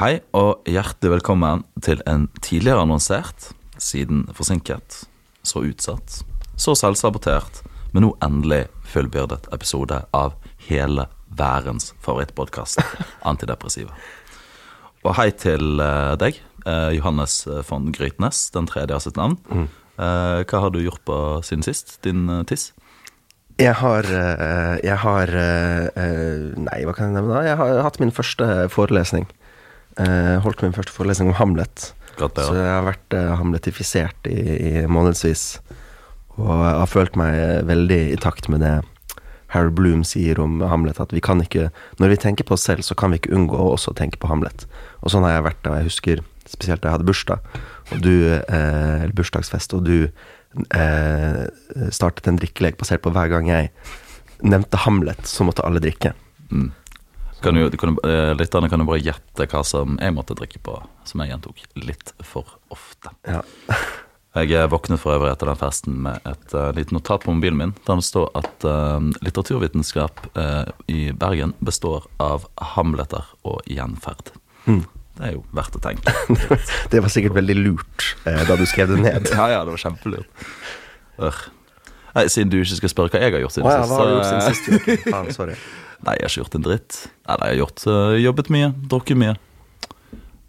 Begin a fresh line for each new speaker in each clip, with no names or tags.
Hei og hjertelig velkommen til en tidligere annonsert, siden forsinket, så utsatt, så selvsabotert, men nå endelig fullbyrdet episode av hele verdens favorittpodkast, Antidepressiva. Og hei til eh, deg, eh, Johannes von Grytnes, den tredje av sitt navn. Eh, hva har du gjort på siden sist, din tiss?
Jeg har, jeg har Nei, hva kan jeg nevne da? Jeg har hatt min første forelesning. Eh, holdt min første forelesning om Hamlet. Så jeg har vært eh, hamletifisert i, i månedsvis. Og jeg har følt meg veldig i takt med det Harold Bloom sier om Hamlet, at vi kan ikke Når vi tenker på oss selv, så kan vi ikke unngå å også tenke på Hamlet. Og sånn har jeg vært da. Jeg husker spesielt da jeg hadde bursdag, og du eh, bursdagsfest, og du eh, startet en drikkelek basert på hver gang jeg nevnte Hamlet, så måtte alle drikke.
Mm. Kan du, kan, eh, lytterne kan jo bare gjette hva som jeg måtte drikke på, som jeg gjentok litt for ofte.
Ja.
Jeg eh, våknet for øvrig etter den festen med et uh, lite notat på mobilen min, der det står at uh, litteraturvitenskap uh, i Bergen består av hamleter og gjenferd.
Mm.
Det er jo verdt å tenke.
Det var sikkert veldig lurt eh, da du skrev det ned.
ja, ja, det var kjempelurt. Ør. Nei, siden du ikke skal spørre hva jeg har gjort
siden
siden
ja,
sist,
hva har du gjort
så-
siden sist? Faen, sorry.
Nei, jeg har ikke gjort en dritt. Nei, nei, jeg har gjort, uh, jobbet mye, drukket mye.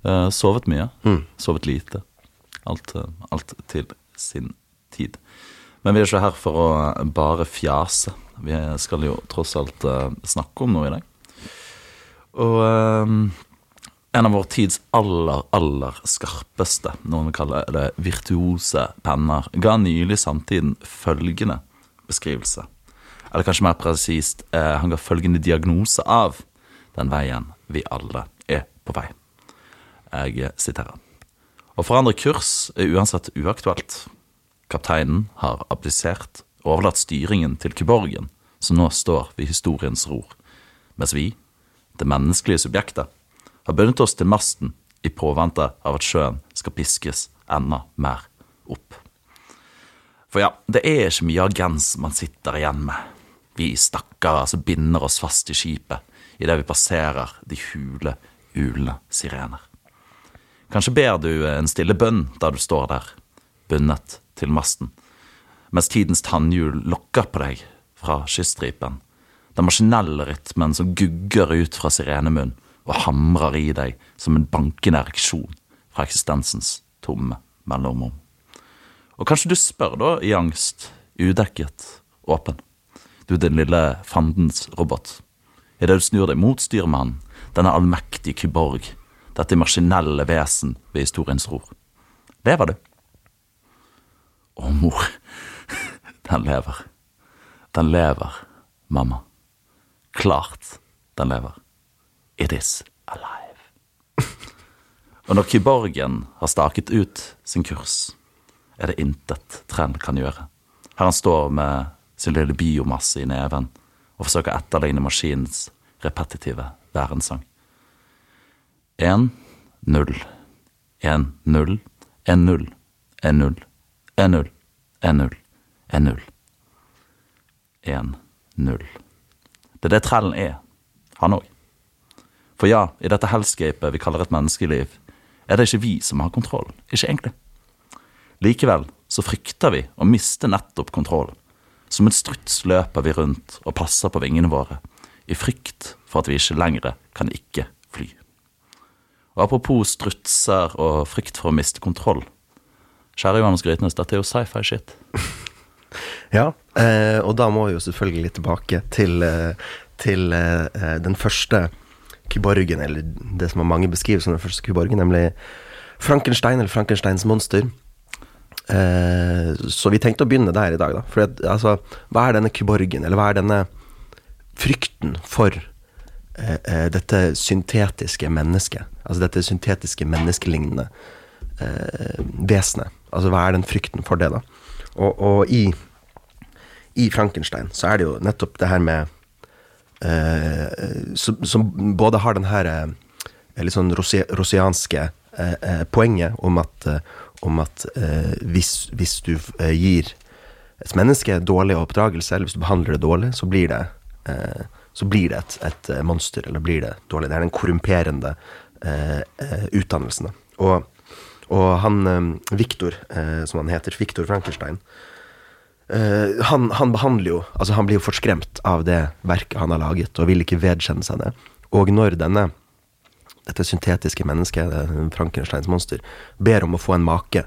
Uh, sovet mye.
Mm.
Sovet lite. Alt, uh, alt til sin tid. Men vi er ikke her for å bare fjase. Vi skal jo tross alt snakke om noe i dag. Og en av vår tids aller, aller skarpeste, noen vil kalle det virtuose penner, ga nylig samtiden følgende beskrivelse. Eller kanskje mer presist, eh, han ga følgende diagnose av den veien vi alle er på vei. Jeg siterer. Å forandre kurs er uansett uaktuelt. Kapteinen har abdisert og overlatt styringen til kyborgen, som nå står ved historiens ror, mens vi, det menneskelige subjektet, har bundet oss til masten i påvente av at sjøen skal piskes enda mer opp. For ja, det er ikke mye agens man sitter igjen med, vi stakkarer som binder oss fast i skipet idet vi passerer de hule, ulende sirener. Kanskje ber du en stille bønn da du står der, bundet til masten, mens tidens tannhjul lokker på deg fra kyststripen, den maskinelle rytmen som gugger ut fra sirenemunn og hamrer i deg som en bankende ereksjon fra eksistensens tomme mellomrom. Og kanskje du spør da i angst, udekket, åpen. Du din lille fandens robot. Idet du snur deg mot styrmannen, denne allmektige kyborg, dette maskinelle vesen ved historiens ror. Lever du? Å, mor. Den lever. Den lever, mamma. Klart den lever. It is alive. Og når kyborgen har staket ut sin kurs, er det intet Trend kan gjøre. Her han står med sin lille biomasse i neven og forsøke å etterligne maskinens repetitive værensang. Én, null. Én, null. En null. En null. En null. En null. En null. En, null. Det er det trellen er, han òg. For ja, i dette hellscapet vi kaller et menneskeliv, er det ikke vi som har kontroll, ikke egentlig. Likevel så frykter vi å miste nettopp kontroll. Som en struts løper vi rundt og passer på vingene våre, i frykt for at vi ikke lenger kan ikke fly. Og apropos strutser og frykt for å miste kontroll. Kjære Johannes Grytnes, dette er jo sci-fi shit.
Ja, eh, og da må vi jo selvfølgelig tilbake til, eh, til eh, den første kyborgen, eller det som mange beskriver som den første kyborgen, nemlig Frankenstein, eller Frankensteins monster. Eh, så vi tenkte å begynne der i dag, da. For altså, hva er denne kyborgen, eller hva er denne frykten for eh, eh, dette syntetiske mennesket? Altså dette syntetiske menneskelignende eh, vesenet. Altså hva er den frykten for det, da? Og, og i, i Frankenstein så er det jo nettopp det her med eh, som, som både har den her eh, litt sånn rosi, rosianske poenget om at, om at eh, hvis, hvis du eh, gir et menneske dårlig oppdragelse, eller hvis du behandler det dårlig, så blir det, eh, så blir det et, et eh, monster, eller blir det dårlig. Det er den korrumperende eh, eh, utdannelsen. Og, og han Viktor, som han heter, Viktor Frankenstein, han, han behandler jo Altså, han blir jo forskremt av det verket han har laget, og vil ikke vedkjenne seg det. Og når denne dette syntetiske mennesket, Frankensteins monster, ber om å få en make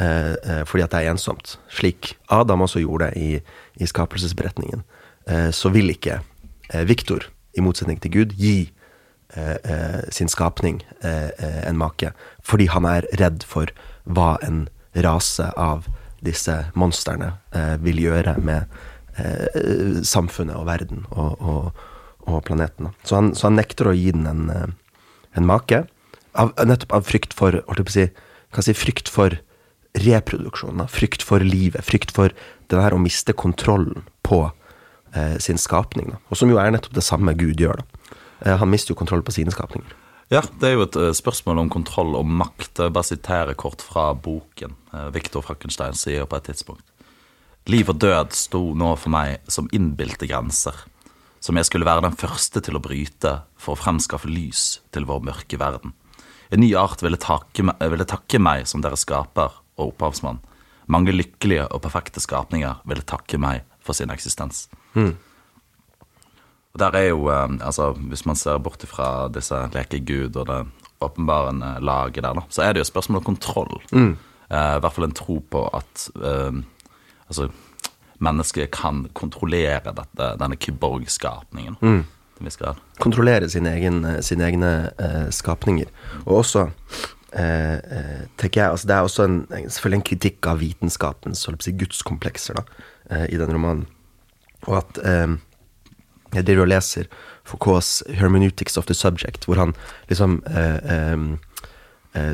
eh, eh, fordi at det er ensomt, slik Adam også gjorde i, i skapelsesberetningen, eh, så vil ikke eh, Viktor, i motsetning til Gud, gi eh, eh, sin skapning en make, fordi han er redd for hva en rase av disse monstrene vil gjøre med samfunnet og verden og, og, og planeten. Så han, så han, nekter å gi den en en make. Av, nettopp av frykt for holdt jeg på å si, kan si frykt for reproduksjonen. Frykt for livet. Frykt for det der å miste kontrollen på eh, sin skapning. Da. Og som jo er nettopp det samme Gud gjør. da. Eh, han mister jo kontroll på sine skapninger.
Ja, det er jo et uh, spørsmål om kontroll og makt. Jeg bare sitere kort fra boken. Victor Viktor Frankenstein sier på et tidspunkt. Liv og død sto nå for meg som innbilte grenser som jeg skulle være den første til å bryte for å fremskaffe lys til vår mørke verden. En ny art ville takke, ville takke meg som deres skaper og opphavsmann. Mange lykkelige og perfekte skapninger ville takke meg for sin eksistens. Mm. Og der er jo, eh, altså Hvis man ser bort fra disse lekegud og det åpenbarende laget der, da, så er det jo et spørsmål om kontroll. Mm. Eh, I hvert fall en tro på at eh, altså mennesket kan kontrollere dette, denne kyborgskapningen. Mm.
Kontrollere sine, egen, sine egne eh, skapninger. Og også eh, eh, tenker jeg, altså Det er også en, selvfølgelig en kritikk av vitenskapens si, gudskomplekser da, eh, i den romanen. Og at eh, jeg driver og leser Foucaults 'Hermeneutics of the Subject', hvor han liksom eh, eh,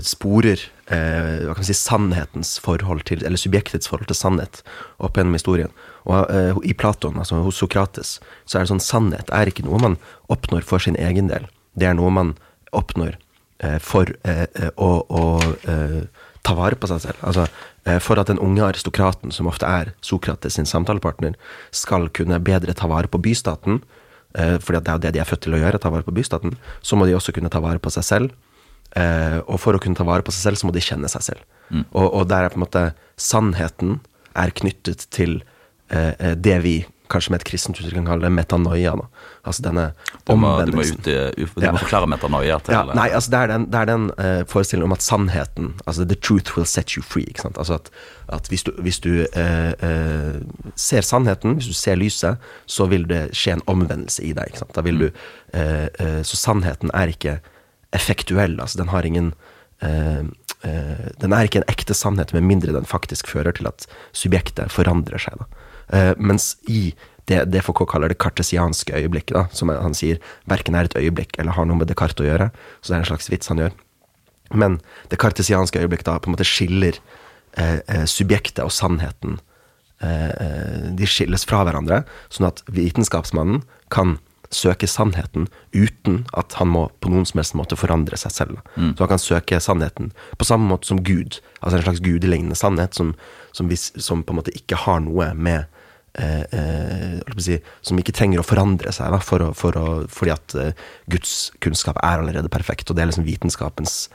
sporer eh, hva kan man si, sannhetens forhold til, eller subjektets forhold til sannhet opp gjennom historien. Og eh, I Platon, altså hos Sokrates, så er det sånn sannhet er ikke noe man oppnår for sin egen del. Det er noe man oppnår eh, for eh, eh, å, å ta vare på seg selv. Altså for at den unge aristokraten, som ofte er Sokrates sin samtalepartner, skal kunne bedre ta vare på bystaten, fordi det er jo det de er født til å gjøre, ta vare på bystaten, så må de også kunne ta vare på seg selv Eh, og for å kunne ta vare på seg selv, så må de kjenne seg selv. Mm. Og, og, der er på en måte sannheten er knyttet til eh, eh det vi kanskje med et kristent uttrykk kan kalle det metanoia. Da. Altså denne omvendelsen.
Du må, ut, du må forklare metanoia til
ja, Nei, altså det er den, det er den uh, forestillingen om at sannheten Altså the truth will set you free. Ikke sant? Altså at, at hvis du, hvis du uh, uh, ser sannheten, hvis du ser lyset, så vil det skje en omvendelse i deg. Ikke sant? Da vil du Så sannheten er ikke effektuell. Altså, den har ingen uh, uh, Den er ikke en ekte sannhet, med mindre den faktisk fører til at subjektet forandrer seg. Uh, mens i det, det Foucault kaller det kartesianske øyeblikket, da, som han sier verken er et øyeblikk eller har noe med Descartes å gjøre, så det er en slags vits han gjør. Men det kartesianske øyeblikket da på en måte skiller subjektet og sannheten De skilles fra hverandre, sånn at vitenskapsmannen kan søke sannheten uten at han må på noen som helst måte forandre seg selv. Mm. Så han kan søke sannheten på samme måte som Gud, altså en slags gudelignende sannhet som, som, vis, som på en måte ikke har noe med eh, eh, si, Som ikke trenger å forandre seg, da, for å, for å, fordi at eh, Guds kunnskap er allerede perfekt. Og det er liksom vitenskapens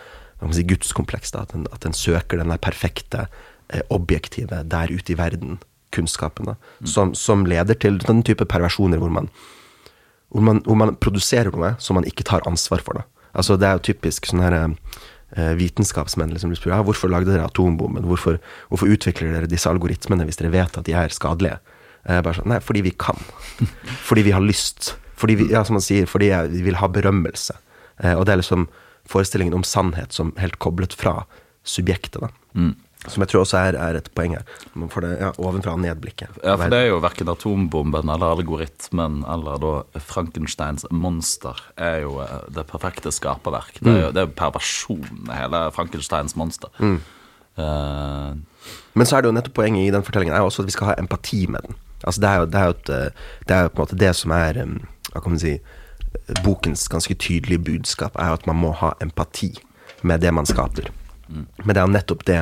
si, gudskompleks. Da, at, den, at den søker den der perfekte, eh, objektive der ute i verden kunnskapen, da, mm. som, som, leder til den type perversjoner hvor man hvor man, hvor man, produserer noe som man ikke tar ansvar for. Da. Altså, det er jo typisk sånne her, eh, vitenskapsmenn liksom, spør ja, hvorfor lagde dere atombomben. Hvorfor, hvorfor, utvikler dere disse algoritmene hvis dere vet at de er skadelige? Eh, bare sånn, Nei, fordi vi kan. fordi vi har lyst. Fordi vi, ja, som man sier, fordi vi vil ha berømmelse. Eh, og det er liksom forestillingen om sannhet som helt koblet fra subjektet. da. Mm. Som jeg tror også er, er et poeng her. Man får det ja, ovenfra og ned-blikket.
Ja, for det er jo verken atombomben eller algoritmen eller da Frankensteins monster er jo eh, det perfekte skaperverk. Det er jo mm. det er perversjonen, hele Frankensteins monster. Mm.
Uh, Men så er det jo nettopp poenget i den fortellingen er også at vi skal ha empati med den. Altså Det er jo, det er jo, et, eh, det er jo på en måte det som er Hva kan man si Bokens ganske tydelige budskap er jo at man må ha empati med det man skaper. Mm. Men det er jo nettopp det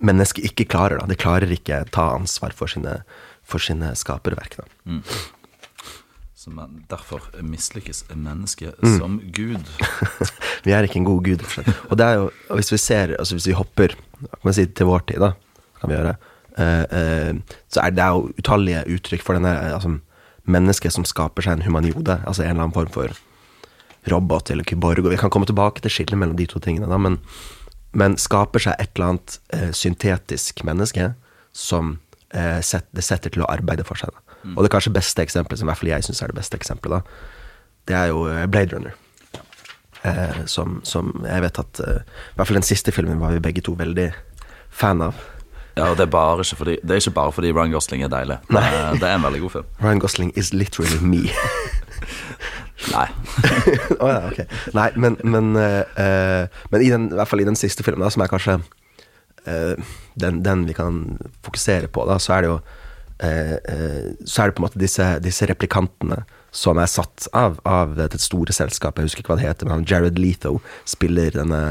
mennesket ikke klarer. da, Det klarer ikke ta ansvar for sine, for sine skaperverk. da. Mm.
Så men derfor mislykkes mennesket
Mm.
som Gud.
Vi er ikke en god gud. og. Det er jo, hvis vi ser, altså hvis vi hopper kan si, til vår tid, da, kan vi gjøre, uh, uh, så er det jo utallige uttrykk for denne eh, altså, mennesket som skaper seg en humaniode, altså en eller annen form for robot eller kyborg, og vi kan komme tilbake til skillet mellom de to tingene, da, men, men skaper seg et eller annet eh, syntetisk menneske som eh, set, det setter til å arbeide for seg. Da. Og det kanskje beste eksempelet, som i hvert fall jeg syns er det beste eksempelet, da, det er jo eh, Blade Runner. Eh, som, som jeg vet at eh, I hvert fall den siste filmen var vi begge to veldig fan av.
Ja, og det er, ikke fordi, det er ikke bare fordi Ryan Gosling er deilig. Nei. er, det er en veldig god film.
Ryan Gosling is literally me.
Nei.
oh, ja, okay. Nei, men, men, eh, eh, men i, den, i hvert fall i den siste filmen, da, som er kanskje uh, den, den vi kan fokusere på, da, så er det jo uh, eh, Så er det på en måte disse, disse replikantene som er satt av, av dette store selskapet, jeg husker ikke hva det heter, men Jared Letho spiller denne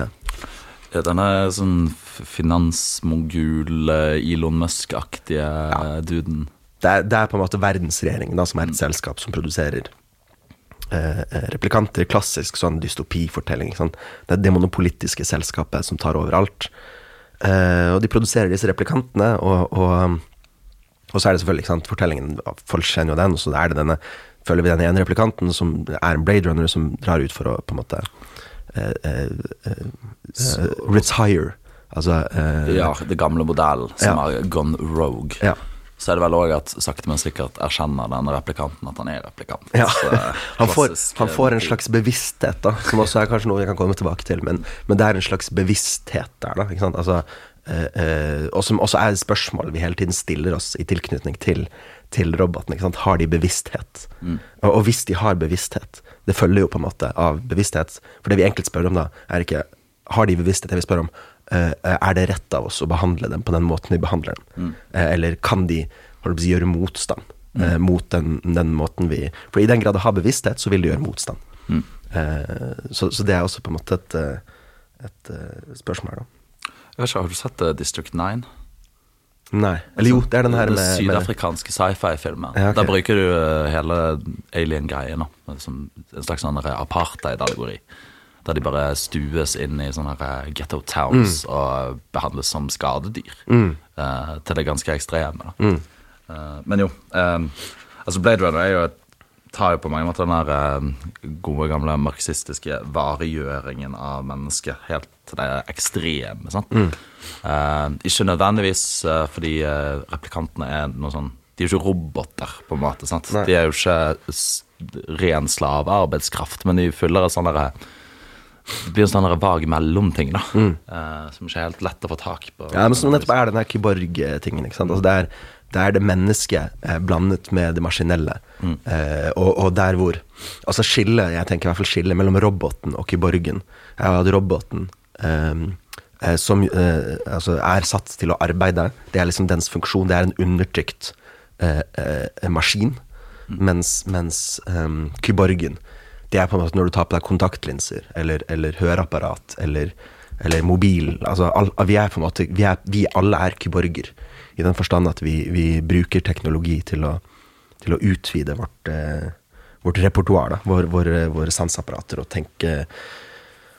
Ja, Denne sånn finansmogul, Elon Musk-aktige duden.
det er, det er på en måte verdensregjeringen, da, som er et selskap som produserer replikanter. Klassisk sånn dystopifortelling. sant? Det er det monopolitiske selskapet som tar over alt. Eh, og de produserer disse replikantene, og, og, og så er det selvfølgelig sant, fortellingen Folk kjenner jo den, og så er det denne følger vi den ene replikanten som er en Blade Runner som drar ut for å på en måte eh, eh, eh, eh, retire. Altså eh,
Ja, det gamle modellen som
Ja.
har gone rogue.
Ja.
Så er det vel òg at sakte, men sikkert erkjenner denne replikanten at han er replikant.
Ja.
Så, eh,
Han får, han får en
eh,
slags bevissthet, da, som også er kanskje noe vi kan komme tilbake til, men, men det er en slags bevissthet der, da. Ikke sant? Altså, øh, øh, og som også er et spørsmål vi hele tiden stiller oss i tilknytning til, til roboten. Ikke sant? Har de bevissthet? Og, og hvis de har bevissthet, det følger jo på en måte av bevissthet, for det vi enkelt spør om da, er ikke har de bevissthet, det vi spør om, er det rett av oss å behandle dem på den måten vi behandler dem? Mm. eller kan de si, gjøre motstand mm. mot den, den måten vi For i den grad det har bevissthet, så vil de gjøre motstand. Mm. så, så det er også på en måte et, eh, et eh, spørsmål, da.
Jeg vet ikke, Har du sett eh, District 9?
Nei. Eller jo, det er den her med, Den
sydafrikanske sci-fi-filmen.
Ja, okay.
Der bruker du eh, hele alien-greien en slags sånn apartheid-allegori. Der de bare stues inn i sånne her ghetto towns
Mm.
og behandles som skadedyr. eh, til det ganske ekstreme. Da.
Mm.
Uh, men jo, Um, altså Blade Runner er jo et tar jo på mange måter den der eh, gode, gamle marxistiske varegjøringen av mennesket helt til det ekstreme. Sant? Uh, ikke nødvendigvis eh, fordi eh, replikantene er noe sånn De er jo ikke roboter, på en måte. Sant?
Nei.
De er jo ikke ren slavearbeidskraft, men de fyller et sånn derre det blir en sånn vag mellomting, da. eh, som ikke er helt lett å få tak på.
Ja, men som nettopp er den her kyborg-tingen. ikke sant? Altså det, er, det er det mennesket eh, blandet med det maskinelle. Eh, og, og der hvor Altså skillet, jeg tenker i hvert fall skillet mellom roboten og kyborgen, Jeg hadde roboten eh, eh, som eh, altså er satt til å arbeide, det er liksom dens funksjon, det er en undertrykt eh, eh, maskin. Mens, mens eh, kyborgen det er på en måte når du tar på deg kontaktlinser eller, eller høreapparat eller, eller mobil altså, all, Vi er på en måte Vi, er, vi alle er kyborger, i den forstand at vi, vi bruker teknologi til å, til å utvide vårt, eh, vårt repertoar. Vår, våre, våre sanseapparater og tenke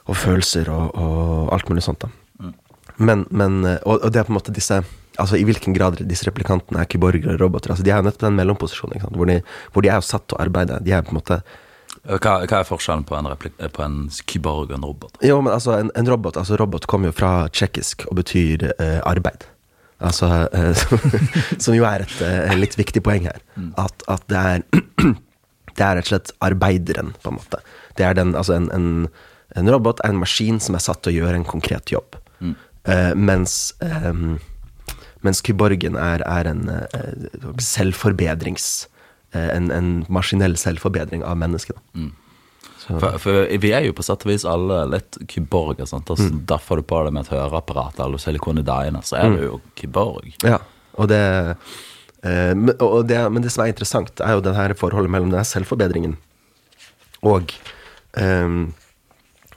og følelser og, og alt mulig sånt. da men, men eh, og, og det er på en måte disse Altså I hvilken grad disse replikantene er kyborger eller roboter. altså De er jo nettopp den mellomposisjonen? Hvor, de, hvor de er jo satt til å arbeide. De er på en måte
Hva, hva er forskjellen på en, replik på en kyborg og en robot?
Jo, men altså, en, en robot altså robot kommer jo fra tsjekkisk og betyr eh, arbeid. Altså eh, Som jo er et eh, litt viktig poeng her. At, at det er Det er rett og slett arbeideren, på en måte. Det er den, altså en, en, en robot er en maskin som er satt til å gjøre en konkret jobb. Eh, mens eh, mens kyborgen er, er en eh, selvforbedrings eh, en, en maskinell selvforbedring av mennesket. Så-
For, for vi er jo på sett og vis alle litt kyborger. Sant? Altså, Derfor du på det med et høreapparat eller silikon i dagene, så er du jo kyborg.
Ja, og det, eh, og det Men det som er interessant, er jo det her forholdet mellom den selvforbedringen og eh,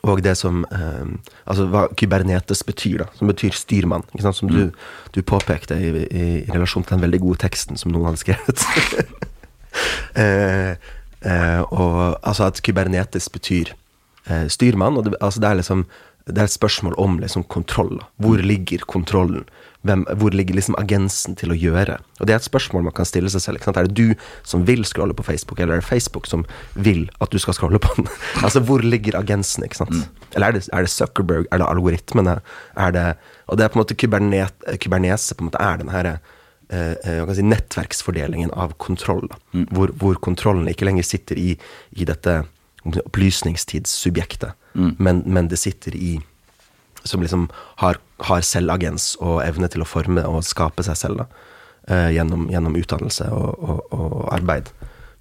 og det som eh, Altså hva kybernetes betyr, da. Som betyr styrmann. Ikke sant? Som du, du påpekte i, i, i relasjon til den veldig gode teksten som noen hadde skrevet. eh, Eh, og altså at kybernetes betyr eh, styrmann, og det, altså det er liksom det er et spørsmål om liksom kontroll. Hvor ligger kontrollen? Hvem, hvor ligger liksom agensen til å gjøre? Og Det er et spørsmål man kan stille seg selv. Er det du som vil scrolle på Facebook, eller er det Facebook som vil at du skal scrolle på den? altså, Hvor ligger agensen? ikke sant? Eller er det, er det Zuckerberg? Er det algoritmene? Er det, og det er på en måte kybernet, Kybernese på en måte er den her eh, eh, si, nettverksfordelingen av kontroll. da. Hvor, hvor kontrollen ikke lenger sitter i, i dette opplysningstidssubjektet, men, men det sitter i Som liksom har, har selvagens og evne til å forme og skape seg selv da, eh, gjennom, gjennom utdannelse og, og, og arbeid.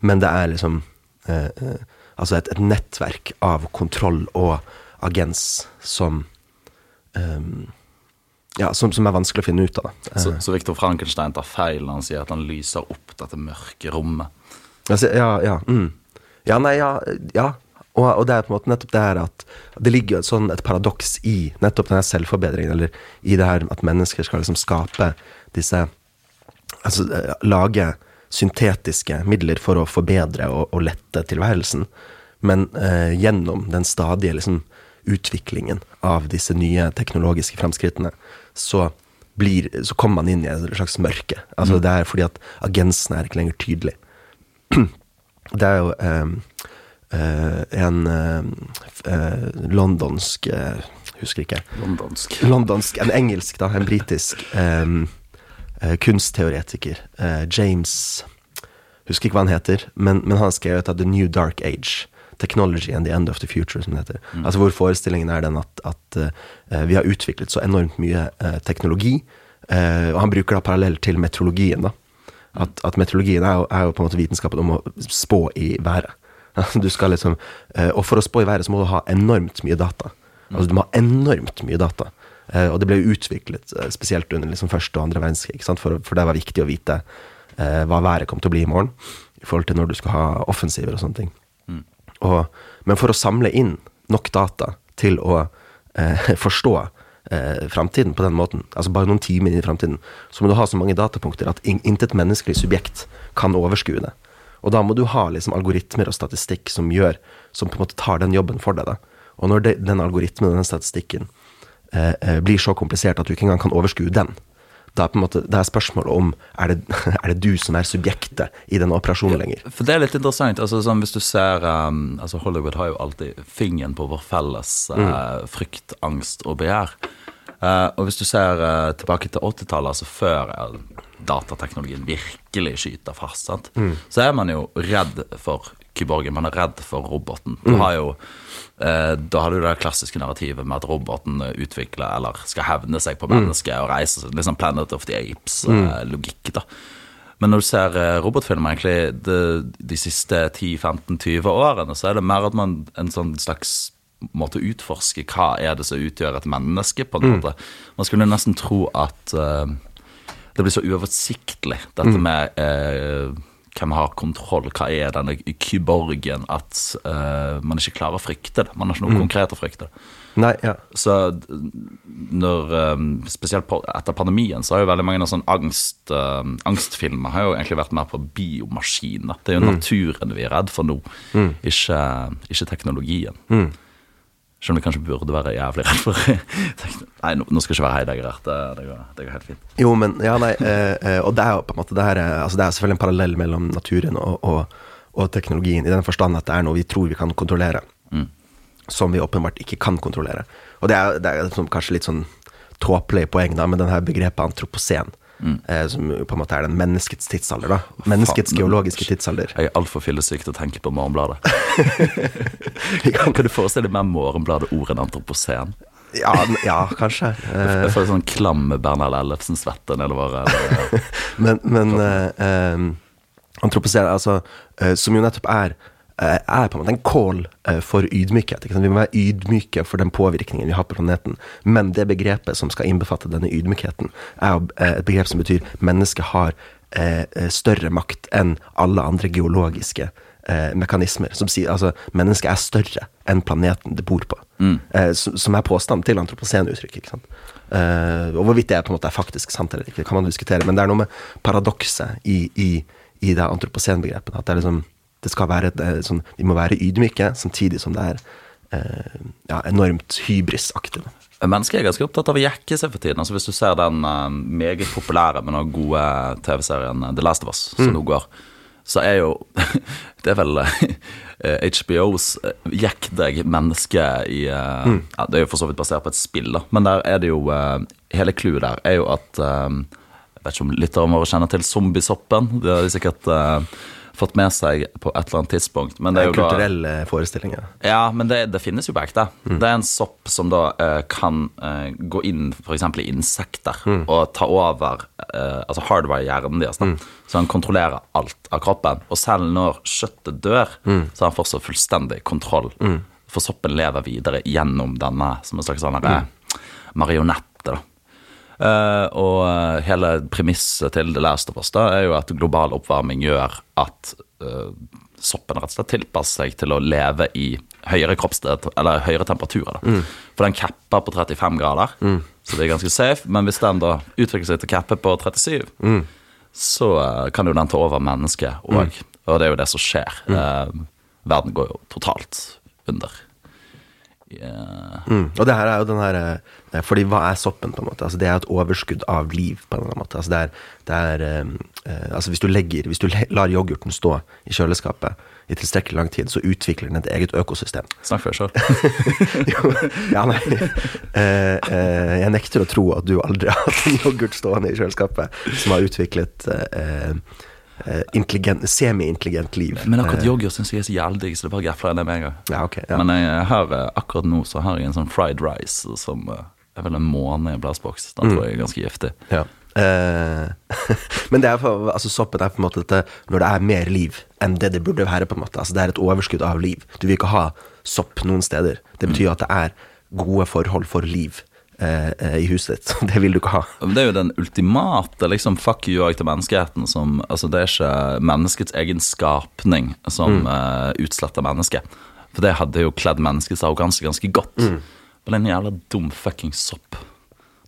Men det er liksom eh, Altså et, et nettverk av kontroll og agens som eh, ja, som, som er vanskelig å finne ut av. Det.
Så, så Viktor Frankenstein tar feil når han sier at han lyser opp dette mørke rommet.
Altså, ja, ja. Mm. Ja, nei, ja. ja. Og, og det er på en måte nettopp det her at det ligger et sånn et paradoks i nettopp denne selvforbedringen, eller i det her at mennesker skal liksom skape disse Altså eh, lage syntetiske midler for å forbedre og, og lette tilværelsen. Men eh, gjennom den stadige liksom, utviklingen av disse nye teknologiske fremskrittene, så, blir, så kommer man inn i et slags mørke. Altså Det er fordi at agensen er ikke lenger tydelig. Det er jo eh, eh, en eh, londonsk eh, Husker ikke.
Londonsk.
Londonsk, en engelsk, da, en britisk eh, eh, kunstteoretiker. eh, James Husker ikke hva han heter, men, men han har skrevet av The New Dark Age. Technology and the End of the Future, som det heter. Altså Hvor forestillingen er den at, at uh, vi har utviklet så enormt mye uh, teknologi. Uh, og han bruker da parallell til meteorologien. da at, at meteorologien er jo, er jo på en måte vitenskapen om å spå i været. Du skal liksom, og for å spå i været så må du ha enormt mye data. Altså Du må ha enormt mye data. Og det ble jo utviklet spesielt under liksom første og andre verdenskrig. For, for det var viktig å vite hva været kom til å bli i morgen. I forhold til når du skal ha offensiver og sånne ting. Og, men for å samle inn nok data til å eh, forstå eh, framtiden på den måten, altså bare noen timer inn i framtiden, så må du ha så mange datapunkter at in intet menneskelig subjekt kan overskue det. Og da må du ha liksom algoritmer og statistikk som gjør, som på en måte tar den jobben for deg. da. Og når det, den algoritmen og den statistikken eh, eh, blir så komplisert at du ikke engang kan overskue den, da er på en måte, det er spørsmålet om er det, er det du som er subjektet i denne operasjonen lenger.
For det er litt interessant. altså sånn Hvis du ser um, altså Hollywood har jo alltid fingeren på vår felles uh, frykt, angst og begjær. Uh, og hvis du ser uh, tilbake til 80-tallet, altså før uh, datateknologien virkelig skyter fast, sant? så er man jo redd for kyborgen. Man er redd for roboten. Du har jo da har du det klassiske narrativet med at roboten utvikler eller skal hevne seg på mennesket og reise litt sånn Planet of the Apes-logikk. da Men når du ser eh, robotfilmer egentlig de, de siste 10-15-20 årene, så er det mer at man en sånn slags måte å utforske hva er det som utgjør et menneske. på en måte. Man skulle nesten tro at uh, det blir så uoversiktlig, dette med eh, hvem har kontroll, hva er denne kyborgen, at uh, man ikke klarer å frykte det. Man har ikke noe konkret å frykte.
Nei, ja.
Så når um, Spesielt etter pandemien så har jo veldig mange av sånn angst, uh, angstfilmer har jo egentlig vært mer på biomaskiner. Det er jo naturen vi er redd for nå, ikke, ikke teknologien. Selv om vi kanskje burde være jævlig redd for tekno- Nei, nå, skal jeg ikke være Heidegger. Det, det, går, det går helt fint.
Jo, men ja, nei, eh, eh, og det er jo på en måte det her, er- altså det er selvfølgelig en parallell mellom naturen og, og, og teknologien, i den forstand at det er noe vi tror vi kan kontrollere, som vi åpenbart ikke kan kontrollere. Og det er, det er sånn, kanskje litt sånn tåpelig poeng da, med denne begrepet begrepet antropocen, eh, som på en måte er den menneskets tidsalder, da. Menneskets
Fan,
geologiske tidsalder.
Jeg er altfor fyllesyk til å tenke på Morgenbladet. kan, kan du forestille deg mer Morgenbladet-ord enn antroposen?
Ja, ja kanskje. Eh,
Jeg får sånn klam Bernhard Ellefsen-svette nedover. Eller,
Men, men eh, eh, antropocen, altså, eh, som jo nettopp er eh, er på en måte en call eh, for ydmykhet. Vi må være ydmyke for den påvirkningen vi har på planeten. Men det begrepet som skal innbefatte denne ydmykheten, er eh, et begrep som betyr mennesket har eh, eh, større makt enn alle andre geologiske eh, mekanismer. Som sier altså mennesket er større enn planeten det bor på. Mm. som, er påstand til antroposenuttrykket. Ikke sant? Eh, og hvorvidt det er på en måte er faktisk sant eller ikke, det kan man diskutere. Men det er noe med paradokset i, i, i det antroposenbegrepet. At det er liksom det skal være et, eh, sånn, De må være ydmyke, samtidig som det er eh, ja, enormt hybrisaktig.
Mennesker er ganske opptatt av å jekke seg for tiden. Altså Hvis du ser den eh, meget populære, men også gode TV-serien eh, The Last of Us, som nå går, så er jo Det er vel eh, HBOs eh, jekk deg menneske i eh, ja, Det er jo for så vidt basert på et spill, da, men der er det jo eh, Hele clouet der er jo at eh, Jeg vet ikke om lytterne våre kjenner til zombiesoppen. Det er sikkert eh, fått med seg på et eller annet tidspunkt. Men det er jo
kulturelle da forestillinger.
ja, men det, det finnes jo på ekte. Det er en sopp som da uh, kan uh, gå inn f.eks. i insekter og ta over uh, Altså hardware hjernen deres. Mm. Så han kontrollerer alt av kroppen. Og selv når kjøttet dør, så har han fortsatt fullstendig kontroll. For soppen lever videre gjennom denne som en slags sånn da Eh, og eh, hele premisset til The Last of Us da er jo at global oppvarming gjør at eh, soppen rett og slett tilpasser seg til å leve i høyere kroppsstøt, eller høyere temperaturer. Da. For den capper på 35 grader, så det er ganske safe. Men hvis den da utvikler seg til å cappe på 37, så eh, kan jo den ta over mennesket òg. Og det er jo det som skjer. Eh, verden går jo totalt under. Yeah.
Mm. Og det her er jo den her eh, Fordi hva er soppen, på en måte? Altså, det er et overskudd av liv, på en eller annen måte. Altså, det er, det er eh, eh, Altså, hvis du legger Hvis du lar yoghurten stå i kjøleskapet i tilstrekkelig lang tid, så utvikler den et eget økosystem.
Snakk for deg sjøl.
Ja, nei Eh, eh, Jeg nekter å tro at du aldri har hatt en yoghurt stående i kjøleskapet som har utviklet eh, eh, intelligent, semi-intelligent liv.
Men akkurat
Eh,
yoghurt syns jeg er så jævlig digg, så det bare gafler jeg det med en gang.
Ja, okay, Ja.
Men jeg har, eh, akkurat nå så har jeg en sånn fried rice som eh, er vel en måned i en plastboks. Den tror jeg er ganske giftig.
Ja. Eh, men det er altså, soppen er på en måte dette når det er mer liv enn det det burde være. på en måte Altså Det er et overskudd av liv. Du vil ikke ha sopp noen steder. Det betyr at det er gode forhold for liv eh, eh, i huset ditt. Det vil du ikke ha.
Men Det er jo den ultimate liksom, fuck you ag til menneskeheten. Som, altså, det er ikke menneskets egen skapning som eh, utsletter mennesket. For det hadde jo kledd menneskets arroganse ganske godt. Men det er en jævla dum fucking sopp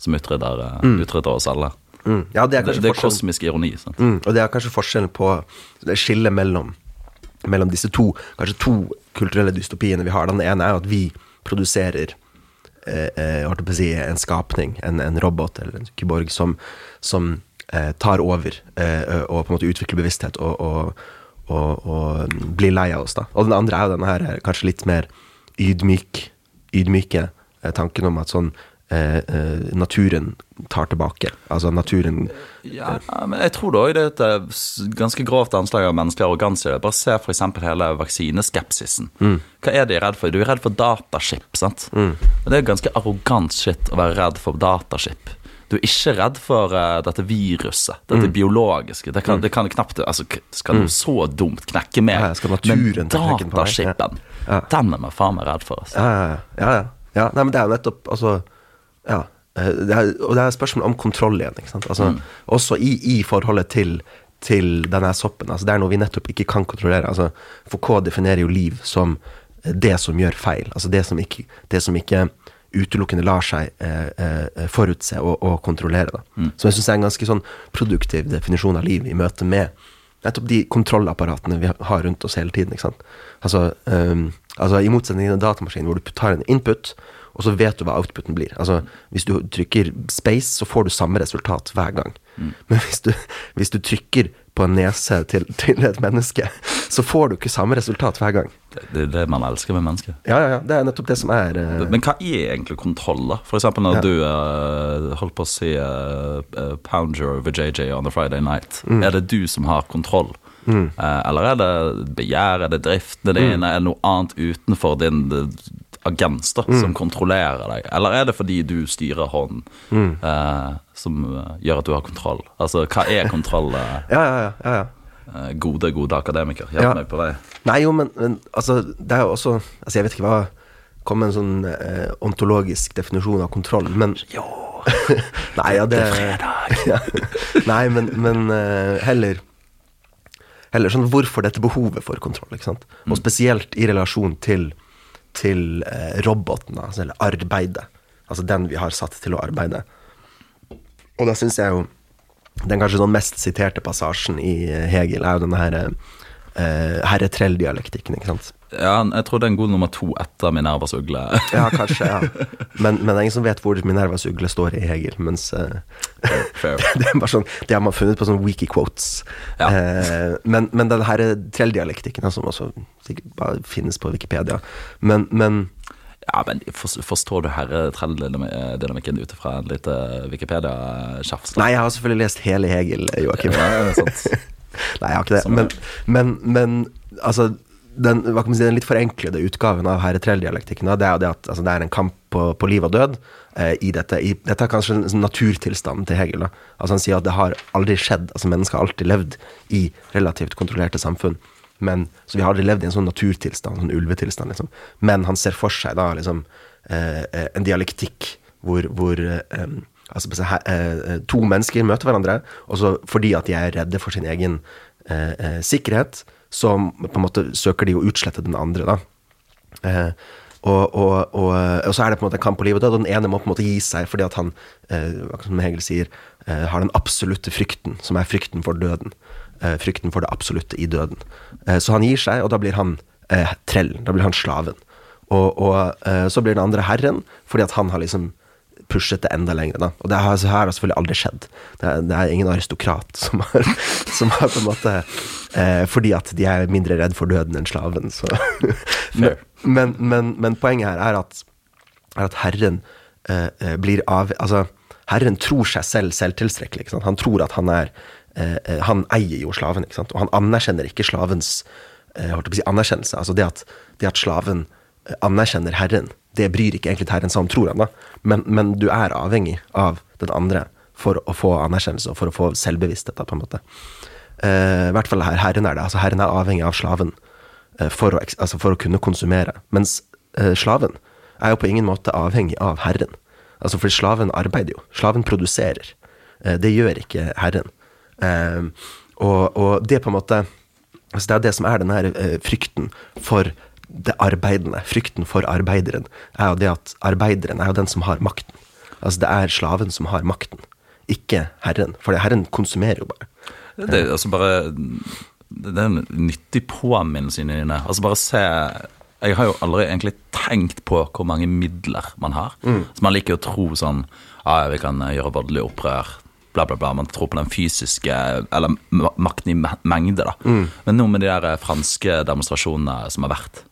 som utrydder, mm. utrydder oss alle.
Mm. Ja, det er
Det, det er kosmisk ironi.
Mm, og det er kanskje forskjellen på skillet mellom, mellom disse to Kanskje to kulturelle dystopiene vi har. Den ene er jo at vi produserer eh, eh, si, en skapning, en, en robot eller en kyborg, som, som eh, tar over eh, og på en måte utvikler bevissthet og, og, og, og blir lei av oss. da Og den andre er jo denne her eh, kanskje litt mer ydmyk, ydmyke eh, tanken om at sånn eh, eh, naturen tar tilbake. Altså naturen
Ja, men jeg tror da òg det er et eh, ganske grovt anslag av menneskelig arroganse. Bare se f.eks. hele vaksineskepsisen. Hva er de redd for? Du er redd for dataskip, sant? Og Det er ganske arrogant shit å være redd for dataskip. Du er ikke redd for uh, dette viruset, dette biologiske. Det kan, det kan knapt Altså, skal du så dumt knekke meg?
Ja,
Men
datashipen,
dataskipen,
Ja.
den er vi faen meg redd for. Altså.
Ja, ja, ja. Ja, nei, men det er jo nettopp Altså, ja. eh, Det er, og det er spørsmål om kontroll igjen. Ikke sant? Altså, Også i, i forholdet til, til denne soppen. Altså, det er noe vi nettopp ikke kan kontrollere. Altså, Foucault definerer jo liv som det som gjør feil. Altså det som ikke, det som ikke utelukkende lar seg eh, eh, forutse og, og kontrollere. Da. Som jeg syns er en ganske sånn produktiv definisjon av liv i møte med nettopp de kontrollapparatene vi har rundt oss hele tiden. Altså, um, altså I motsetning til en datamaskin hvor du tar en input, og så vet du hva outputen blir. Altså, Hvis du trykker space, så får du samme resultat hver gang. Men hvis du, hvis du trykker på en nese til, til et menneske, så får du ikke samme resultat hver gang.
Det, er det man elsker med mennesker.
Ja, ja, ja, Det er nettopp det som er uh...
Men hva er egentlig kontroll, da? Eksempel når
Ja.
du uh, holdt på å si uh, Pound your over JJ on a Friday night.
Mm.
Er det du som har kontroll? Mm. eller er det begjær, er det driftene dine,
Mm.
er det noe annet utenfor din agens da,
Mm.
som kontrollerer deg? Eller er det fordi du styrer hånden
Mm.
eh, som gjør at du har kontroll? Altså, hva er kontroll? eh,
Ja, ja, ja. ja, ja.
Gode, gode akademiker, hjelp
Ja.
meg på vei.
Nei, jo, men, men altså, det er jo også Altså, jeg vet ikke hva Kom med en sånn eh, ontologisk definisjon av kontroll, men
Jo,
Nei, ja, det, ja. Nei, men, men eh, heller Heller sånn hvorfor dette behovet for kontroll, ikke sant? Og spesielt i relasjon til, til eh, roboten, altså, eller arbeidet. Altså den vi har satt til å arbeide. Og da syns jeg jo Den kanskje sånn mest siterte passasjen i eh, Hegel er jo denne her uh, eh, herre Trell-dialektikken, ikke sant.
Ja, jeg tror det er en god nummer to etter Minervas ugle.
Ja, kanskje, ja. Men, men det er ingen som vet hvor Minervas ugle står i Hegel, mens uh,
det,
det er bare sånn Det har man funnet på sånne wiki-quotes.
Ja.
Uh, men, men den her Trell-dialektikken, som også sikkert bare finnes på Wikipedia Men, men
Ja, men Forstår du herretrell-dynamikken ut fra en lite Wikipedia-tjafs?
Nei, jeg har selvfølgelig lest hele Hegel, Joakim.
Ja.
Nei, jeg har ikke det. Men, men, men altså den, si, den litt forenklede utgaven av herre Trell-dialektikken det er jo det at altså, det er en kamp på, på liv og død eh, i dette. I, dette er kanskje sånn naturtilstand til Hegel. Da. Altså Han sier at det har aldri skjedd. altså Mennesker har alltid levd i relativt kontrollerte samfunn. Men, så vi har aldri levd i en sånn naturtilstand, sånn ulvetilstand. liksom. Men han ser for seg da liksom eh, eh, en dialektikk hvor, hvor eh, altså, eh, to mennesker møter hverandre, og så fordi at de er redde for sin egen eh, eh, sikkerhet, så på en måte søker de å utslette den andre, da. Og, og, og, og så er det på en måte en kamp på liv og død, og den ene må på en måte gi seg fordi at han, eh, som Hegel sier, eh, har den absolutte frykten, som er frykten for døden. Eh, frykten for det absolutte i døden. Eh, så han gir seg, og da blir han eh, trellen. Da blir han slaven. Og, og eh, så blir den andre herren, fordi at han har liksom pushet det enda lenger. Da. Og det har, her har selvfølgelig aldri skjedd. Det er, det er ingen aristokrat som har, som har på en måte eh, Fordi at de er mindre redd for døden enn slaven, så
Fair.
men, men, men poenget her er at, er at herren eh, blir av Altså, herren tror seg selv selvtilstrekkelig. Han tror at han er Han eier jo slaven, ikke sant? og han anerkjenner ikke slavens eh, si, anerkjennelse. Altså det at, det at slaven eh, anerkjenner herren, det bryr ikke egentlig herren seg om, tror han, da. Men, men du er avhengig av den andre for å få anerkjennelse og for å få selvbevissthet, da, på en måte. Eh, I hvert fall her, herren er det. Altså herren er avhengig av slaven eh, for, å, altså for å kunne konsumere. Mens eh, slaven er jo på ingen måte avhengig av herren. Altså fordi slaven arbeider jo. Slaven produserer. Eh, det gjør ikke herren. Eh, og, og det på en måte altså Det er det som er den her eh, frykten for det arbeidende. Frykten for arbeideren er jo det at arbeideren er jo den som har makten. Altså det er slaven som har makten, ikke herren. For herren konsumerer jo bare.
Det er altså bare Det er en nyttig påminnelse inni dine. Altså bare se Jeg har jo aldri egentlig tenkt på hvor mange midler man har. Så man liker å tro sånn Ja, vi kan eh, gjøre voldelig opprør. Bla, bla, bla. Man tror på den fysiske Eller makten i mengde, da. Men nå med de der eh, franske demonstrasjonene som har vært,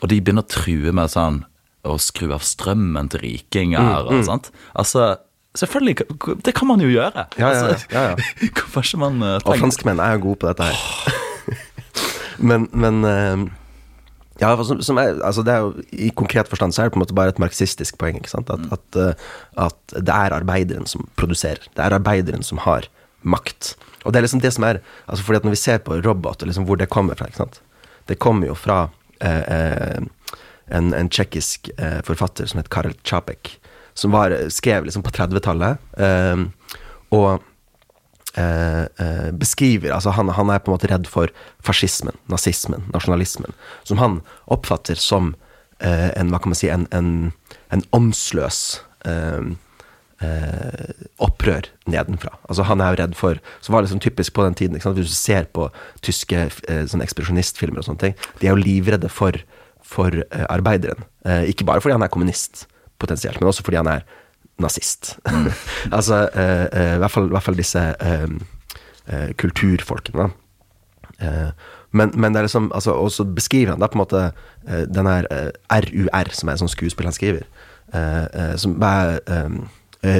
og de begynner å true med sånn å skru av strømmen til rikinger og sånt. Altså, selvfølgelig, det kan man jo gjøre.
Ja, ja, ja.
Altså,
Ja.
Hvorfor ikke man trenger
Og franskmenn er jo gode på dette her. men men eh, ja, som, som er, altså det er jo, I konkret forstand så er det på en måte bare et marxistisk poeng. ikke sant? At, at, eh, at det er arbeideren som produserer. Det er arbeideren som har makt. Og det er liksom det som er altså fordi at Når vi ser på robot, og liksom hvor det kommer fra ikke sant? Det kommer jo fra eh, eh, en, en tsjekkisk eh, forfatter som het Karel Čapek, som var, skrev liksom på 30-tallet. Eh, og beskriver Altså, han, han er på en måte redd for fascismen, nazismen, nasjonalismen, som han oppfatter som eh, en, hva kan man si, en, en, en åndsløs eh, eh, opprør nedenfra. Altså Han er jo redd for Som var liksom typisk på den tiden. Hvis du ser på tyske eh, sånn ekspresjonistfilmer og sånne ting, de er jo livredde for, for eh, arbeideren. Eh, ikke bare fordi han er kommunist, potensielt, men også fordi han er nazist. altså eh, eh, i, hvert fall, i hvert fall disse eh, kulturfolkene, men, men det er liksom altså, Og så beskriver han da på en måte den her RUR, som er et sånt skuespill han skriver, som er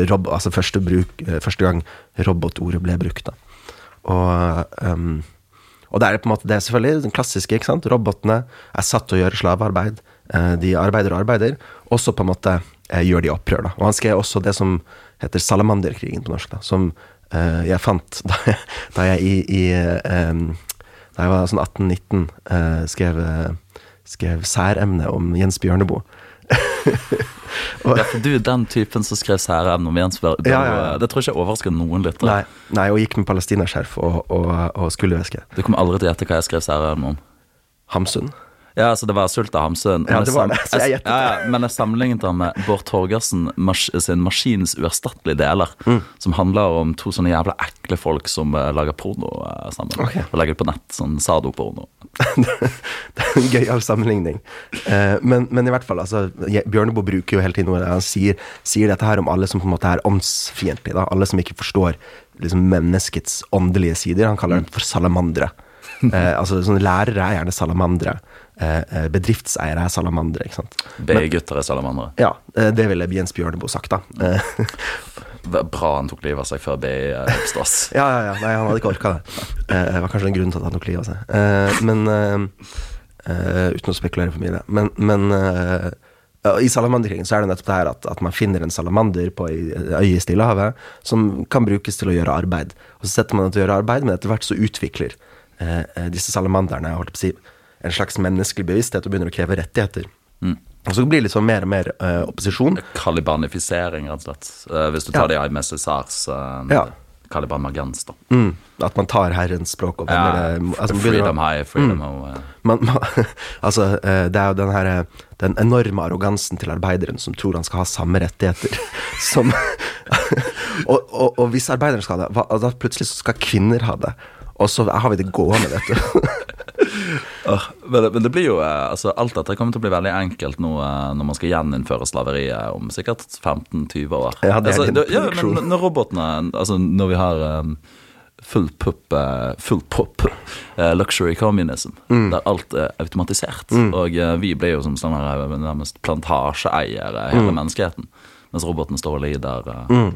rob, altså første, bruk, første gang robotordet ble brukt. da. Og, um, og det er på en måte det er selvfølgelig den klassiske. ikke sant? Robotene er satt til å gjøre slavearbeid. De arbeider og arbeider, Også på en måte gjør de opprør. da. Og han skrev også det som heter Salamanderkrigen på norsk, da, som eh, jeg fant da jeg, da jeg i, i eh, Da jeg var sånn 18-19, eh, skrev, eh, skrev særemne om Jens Bjørneboe.
For du er den typen som skrev særemne om Jens Bjørneboe.
Ja, ja, ja.
Det tror jeg ikke overrasker noen lyttere.
Nei, nei, og gikk med palestinaskjerf og, og, og skulderveske.
Du kommer aldri til å gjette hva jeg skrev særemne om.
Hamsun.
Ja, altså det var Sult av Hamsun.
Ja,
Men
det var det, så jeg gjettet
ja, ja, men jeg sammenlignet han med Bård Torgersen mas sin 'Maskinens uerstattelige deler',
Mm.
som handler om to sånne jævla ekle folk som uh, lager porno uh, sammen.
Okay.
Og legger det på nett. Sånn sadoporno.
Det er en gøyal sammenligning. Uh, men, men i hvert fall, altså, Bjørneboe bruker jo hele tiden ordet Han sier, sier dette her om alle som på en måte er åndsfiendtlige. Alle som ikke forstår liksom, menneskets åndelige sider. Han kaller dem for salamandere. Uh, altså, sånne Lærere er gjerne salamandere. Eh, eh, bedriftseiere er salamandere. ikke sant?
BI-gutter er salamandere.
Ja, eh, det ville Jens Bjørneboe sagt, da.
Bra han tok livet av seg før BI oppstås.
Ja, ja, ja. Nei, han hadde ikke orka det. Eh, det var kanskje en grunn til at han tok livet av seg. Eh, men Uten å spekulere for mye i det. Men, men i salamanderkrigen så er det nettopp det her at, at man finner en salamander på ei øye i Stillehavet som kan brukes til å gjøre arbeid. Og så setter man det til å gjøre arbeid, men etter hvert så utvikler eh, disse salamanderne holdt på å si, en slags menneskelig bevissthet og begynner å kreve rettigheter. Og så blir det liksom mer og mer uh, opposisjon.
Kalibanifisering, rett og slett. Uh, Hvis du tar
Ja.
det i MSSRs uh,
Ja.
Kaliban Magens, da.
Mm, at man tar Herrens språk og vender
Ja,
det altså, å-
freedom high, freedom low. eh.
man, man, altså, eh, det er jo den her eh, Den enorme arrogansen til arbeideren som tror han skal ha samme rettigheter som og, og, og hvis arbeideren skal ha det, hva, da plutselig så skal kvinner ha det. Og så har vi det gående, vet du.
Men, det, men det blir jo eh, altså, Alt dette kommer til å bli veldig enkelt nå eh, når man skal gjeninnføre slaveriet om sikkert 15-20 år.
Ja, det er
altså,
det,
ja, men når robotene Altså når vi har um, full pupp eh, Full pop uh, luxury communism,
Mm.
der alt er automatisert. Og uh, vi blir jo som sånn her, nærmest plantasjeeiere, hele
Mm.
menneskeheten. Mens robotene står og lider. eh.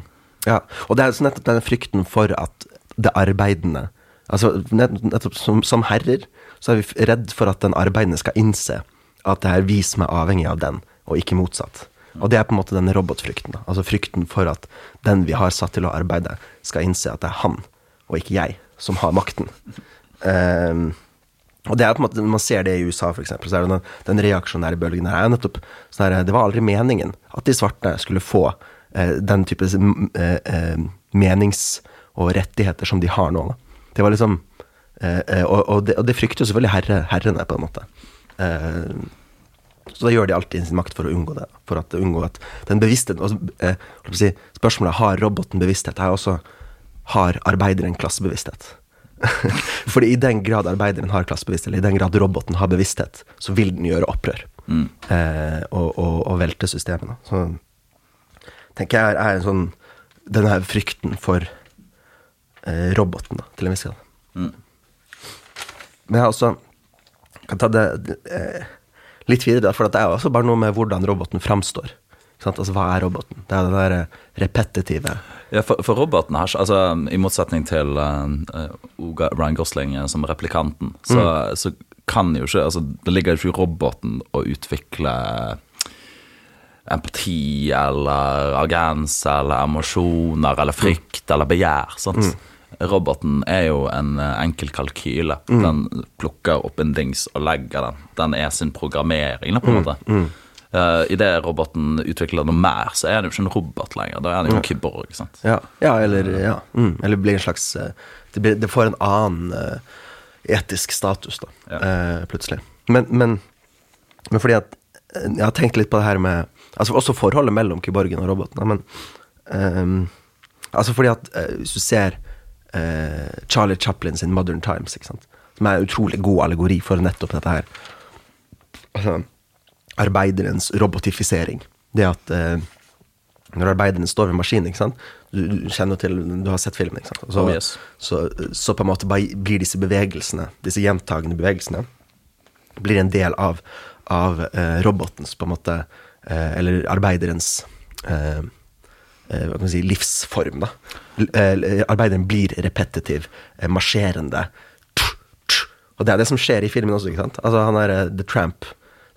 Ja, og det er nettopp denne frykten for at det arbeidende Altså nettopp som, som herrer så er vi redd for at den arbeidende skal innse at det er vi som er avhengig av den, og ikke motsatt. Og det er på en måte denne robotfrykten. Altså frykten for at den vi har satt til å arbeide, skal innse at det er han, og ikke jeg, som har makten. Um, og det er på en måte, Når man ser det i USA, for eksempel, så er det den, den reaksjonære bølgen her er nettopp sånn her, Det var aldri meningen at de svarte skulle få eh, den type eh, eh, menings- og rettigheter som de har nå. Det var liksom og, og, det, og det frykter jo selvfølgelig herre, herrene, på en måte. Eh, så da gjør de alltid sin makt for å unngå det. For at unngå at den bevisstheten eh, si, Spørsmålet har roboten bevissthet. Her også har arbeideren klassebevissthet. Fordi i den grad arbeideren har klassebevissthet, eller i den grad roboten har bevissthet, så vil den gjøre opprør. Eh, og, og, og velte systemet. Da. Så tenker jeg er, er en sånn Den her frykten for eh, roboten, da, til en viss grad. Men jeg har også kan ta det eh, litt videre, for det er også bare noe med hvordan roboten framstår. Altså, hva er roboten? Det er det der eh, repetitive
Ja, for, for roboten her, altså i motsetning til uh, Oga Ryan Gosling som replikanten, så, så kan jo ikke altså Det ligger jo ikke i roboten å utvikle empati eller agens eller emosjoner eller frykt eller begjær. Sant? Roboten er jo en eh, enkel kalkyle. Den plukker opp en dings og legger den. Den er sin programmering, på en måte. Uh, Idet roboten utvikler noe mer, så er den jo ikke en robot lenger. Da er den jo en kyborg. sant?
Ja, ja eller ja, mm, Eller blir en slags eh, Det, blir, det får en annen eh, etisk status, da,
Ja.
uh, plutselig. Men, men, men fordi at eh, Jeg har tenkt litt på det her med Altså også forholdet mellom kyborgen og roboten. Men um, Altså fordi at eh, hvis du ser eh, Charlie Chaplin sin 'Modern Times', som er en utrolig god allegori for nettopp dette her altså, arbeiderens robotifisering. Det at eh, når arbeideren står ved maskinen, ikke sant? Du, du kjenner til, du har sett filmen, ikke sant? Så,
Oh, yes.
så, så på en måte blir disse bevegelsene, disse gjentagende bevegelsene, blir en del av, av eh, robotens, på en måte, eh, eller arbeiderens eh, eh, hva kan man si, livsform. da. Eh, arbeideren blir repetitiv, eh, marsjerende. Og det er det som skjer i filmen også. ikke sant? Altså Han er eh, The Tramp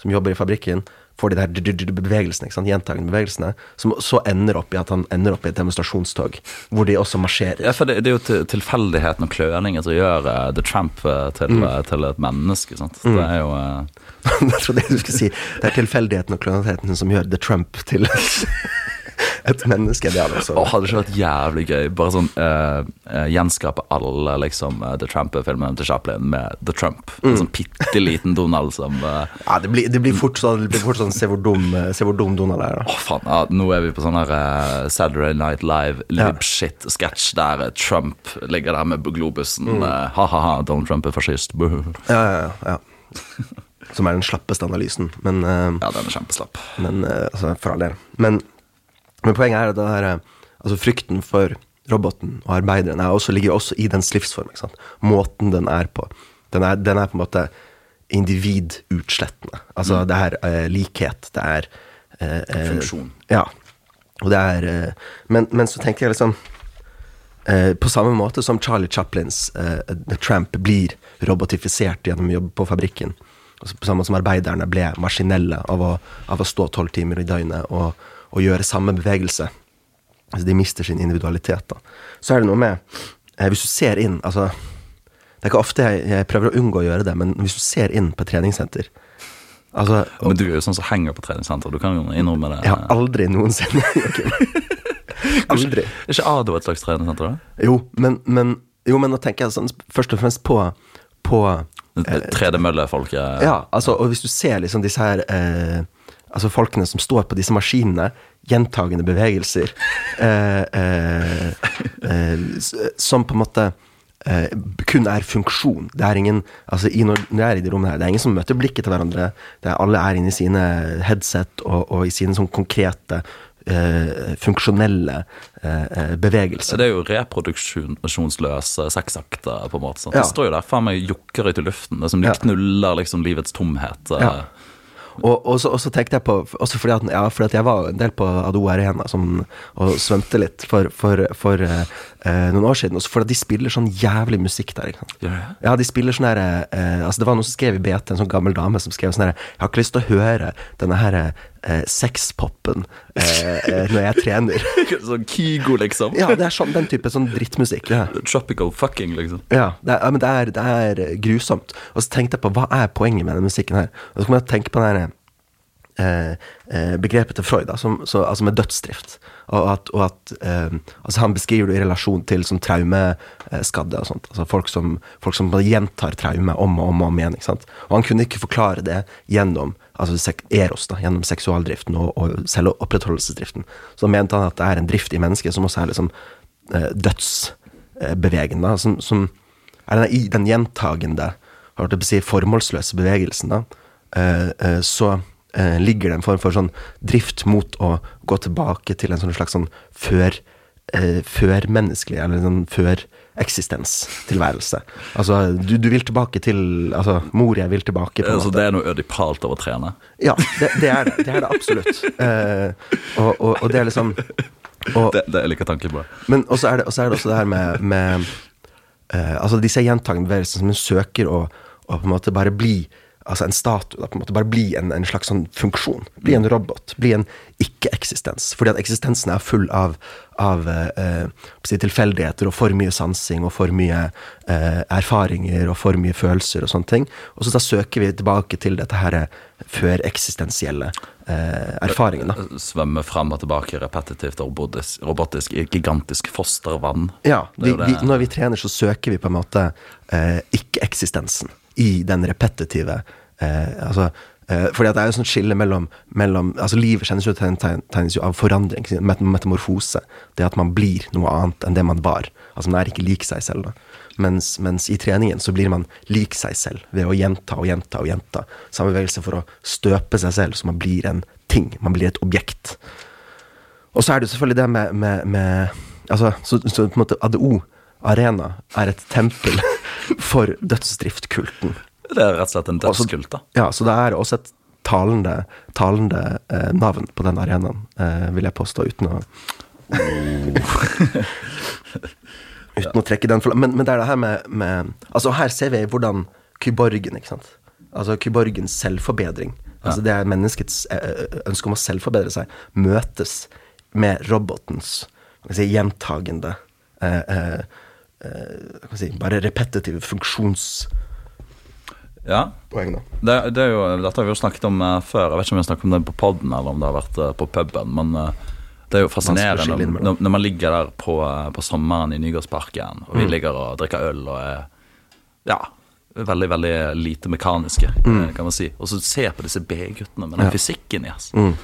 som jobber i fabrikken, får de der bevegelsene, ikke sant? gjentagende bevegelsene, som så ender opp i at han ender opp i et demonstrasjonstog, hvor de også marsjerer.
Ja, for det, det er jo til- tilfeldigheten og kløningen som gjør uh, The Tramp eh, til, eh, til et menneske. sant? Det er jo uh...
Jeg trodde jeg du skulle si det er tilfeldigheten og klønheten som gjør The Trump til et menneske. Det hadde også
Åh, hadde ikke vært jævlig gøy? Bare sånn eh, gjenskape alle liksom eh, The Trump-filmene til Chaplin med The Trump. En sånn bitte liten Donald som uh,
Ja, det blir, det blir fort sånn, det blir fort sånn se, hvor dum, se hvor dum Donald er. da
Åh, faen. Ja, nå er vi på sånn her uh, Saturday Night Live
Ja.
lib-shit-sketsj der eh, Trump ligger der med globusen.
Mm.
Ha-ha-ha, Donald Trump er fascist. Buh.
Ja, ja, ja, ja. Som er den slappeste analysen. Men, uh,
Ja, den er kjempeslapp.
men uh, altså, for all del. Men, men poenget er at det her, altså, frykten for roboten og arbeideren er også, ligger også i dens livsform. Ikke sant? Måten den er på. Den er, den er på en måte individutslettende. Altså, det er eh, likhet. Det er eh, eh,
Funksjon.
Ja. Og det er eh, men, men så tenker jeg liksom eh, På samme måte som Charlie Chaplins eh, The Tramp blir robotifisert gjennom jobb på fabrikken. Altså på samme måte som arbeiderne ble maskinelle av å, av å stå tolv timer i døgnet og, og gjøre samme bevegelse. Altså de mister sin individualitet. da. Så er det noe med eh, Hvis du ser inn altså, Det er ikke ofte jeg, jeg prøver å unngå å gjøre det, men hvis du ser inn på et treningssenter altså,
Men du er jo sånn som henger på treningssenter. Du kan jo innrømme det.
Jeg har aldri noensinne. Aldri.
Er ikke Ado et slags treningssenter? da?
Jo, men, men, jo, men nå tenker jeg sånn, først og fremst på, på
3D-møllefolket.
Ja, altså, og hvis du ser liksom disse her eh, Altså folkene som står på disse maskinene, gjentagende bevegelser, eh, eh, eh, som på en måte eh, kun er funksjon. Det er ingen altså i, Når jeg er i de rommene her, det er ingen som møter blikket til hverandre. Det er, alle er inne i sine headset og, og i sine sånn konkrete, eh, funksjonelle eh, eh, bevegelser.
Det er jo reproduksjonsløse sexakter, på en måte. Sånn.
Ja.
Det står jo der faen meg jokker ut i luften. Det er som de
Ja.
knuller liksom livets tomhet. eh.
Ja. Og, og, så, og så tenkte jeg på Også fordi at, ja, fordi at jeg var en del på Ado Arena som, og svømte litt for, for, for uh, eh, noen år siden. Også fordi de spiller sånn jævlig musikk der. Ikke sant?
Ja, ja.
Ja, de spiller sånn her eh, Altså Det var noen som skrev i BT, en sånn gammel dame som skrev sånn her Jeg har ikke lyst til å høre denne her eh, sexpopen eh, eh, når jeg trener.
Sånn Kygo, liksom.
Ja, det er sånn, den type sånn drittmusikk. Ja.
Tropical fucking, liksom.
Ja, det er, ja, men det er, det er grusomt. Og så tenkte jeg på hva er poenget med den musikken her. Og så kom jeg til å tenke på den her, eh, eh, begrepet til Freud, da, som, så, altså med dødsdrift. Og at, og at eh, altså Han beskriver det i relasjon til sånn traumeskadde og sånt. Altså folk som, folk som gjentar traume om og om og om igjen. ikke sant? Og han kunne ikke forklare det gjennom altså eros, da, gjennom seksualdriften og, og selvopprettholdelsesdriften. Så mente han at det er en drift i mennesket som også er liksom eh, dødsbevegende. da, som, som er den, den gjentagende, si, formålsløse bevegelsen, da, eh, eh, så ligger det en form for sånn drift mot å gå tilbake til en sånn slags sånn før, eh, førmenneskelig, eller sånn før-eksistenstilværelse. Altså, du, du vil tilbake til Altså, mor, jeg vil tilbake, på en
Altså,
måte.
det er noe ødipalt over å trene.
Ja, det, det er det. Det er det absolutt. Eh, og, og, og det er liksom og,
Det, det jeg liker tanken på.
men også er, det- også er det også det her med, med eh, Altså disse gjentagende bevegelsene som hun søker å, å på en måte bare bli Altså en statue. Da, på en måte Bare bli en, en slags sånn funksjon. Bli en robot. Bli en ikke-eksistens. Fordi at eksistensen er full av, av eh, eh, tilfeldigheter og for mye sansing og for mye eh, erfaringer og for mye følelser og sånne ting. Og så da søker vi tilbake til dette her før-eksistensielle eh, erfaringen. da.
Svømme fram og tilbake repetitivt og robotisk, robotisk gigantisk fostervann.
Ja, vi, vi, når vi trener, så søker vi på en måte eh, ikke-eksistensen i den repetitive eh, Altså eh, fordi at det er jo sånn skille mellom, mellom altså Livet kjennes jo, tegn- tegn- tegnes jo av forandring, metamorfose. Det at man blir noe annet enn det man var. Altså Man er ikke lik seg selv. da. Mens, mens i treningen så blir man lik seg selv ved å gjenta og gjenta og gjenta. Samme bevegelse for å støpe seg selv, så man blir en ting. Man blir et objekt. Og så er det jo selvfølgelig det med, med, med Altså, så, så på en måte ADO Arena er et tempel for dødsdriftkulten.
Det er rett og slett en dødskult, da.
Ja, så det er også et talende, talende eh, navn på den arenaen, eh, vil jeg påstå, uten å Uten å trekke den for men, men det er det her med, med Altså, her ser vi hvordan kyborgen, ikke sant Altså kyborgens selvforbedring. Altså Det er menneskets eh, ønske om å selvforbedre seg, møtes med robotens si, gjentagende eh, eh, eh, si, Bare repetitive funksjons...
Ja.
da.
Det, det jo, dette har vi jo snakket om eh, før. Jeg vet ikke om vi har snakket om det på poden eller om det har vært eh, på puben. Men Det er jo fascinerende når, når, man ligger der på, på sommeren i Nygårdsparken, og
Mm.
vi ligger og drikker øl og er ja, veldig, veldig lite mekaniske,
Mm.
kan man si. Og så ser på disse B-guttene med den fysikken i oss.
Mm.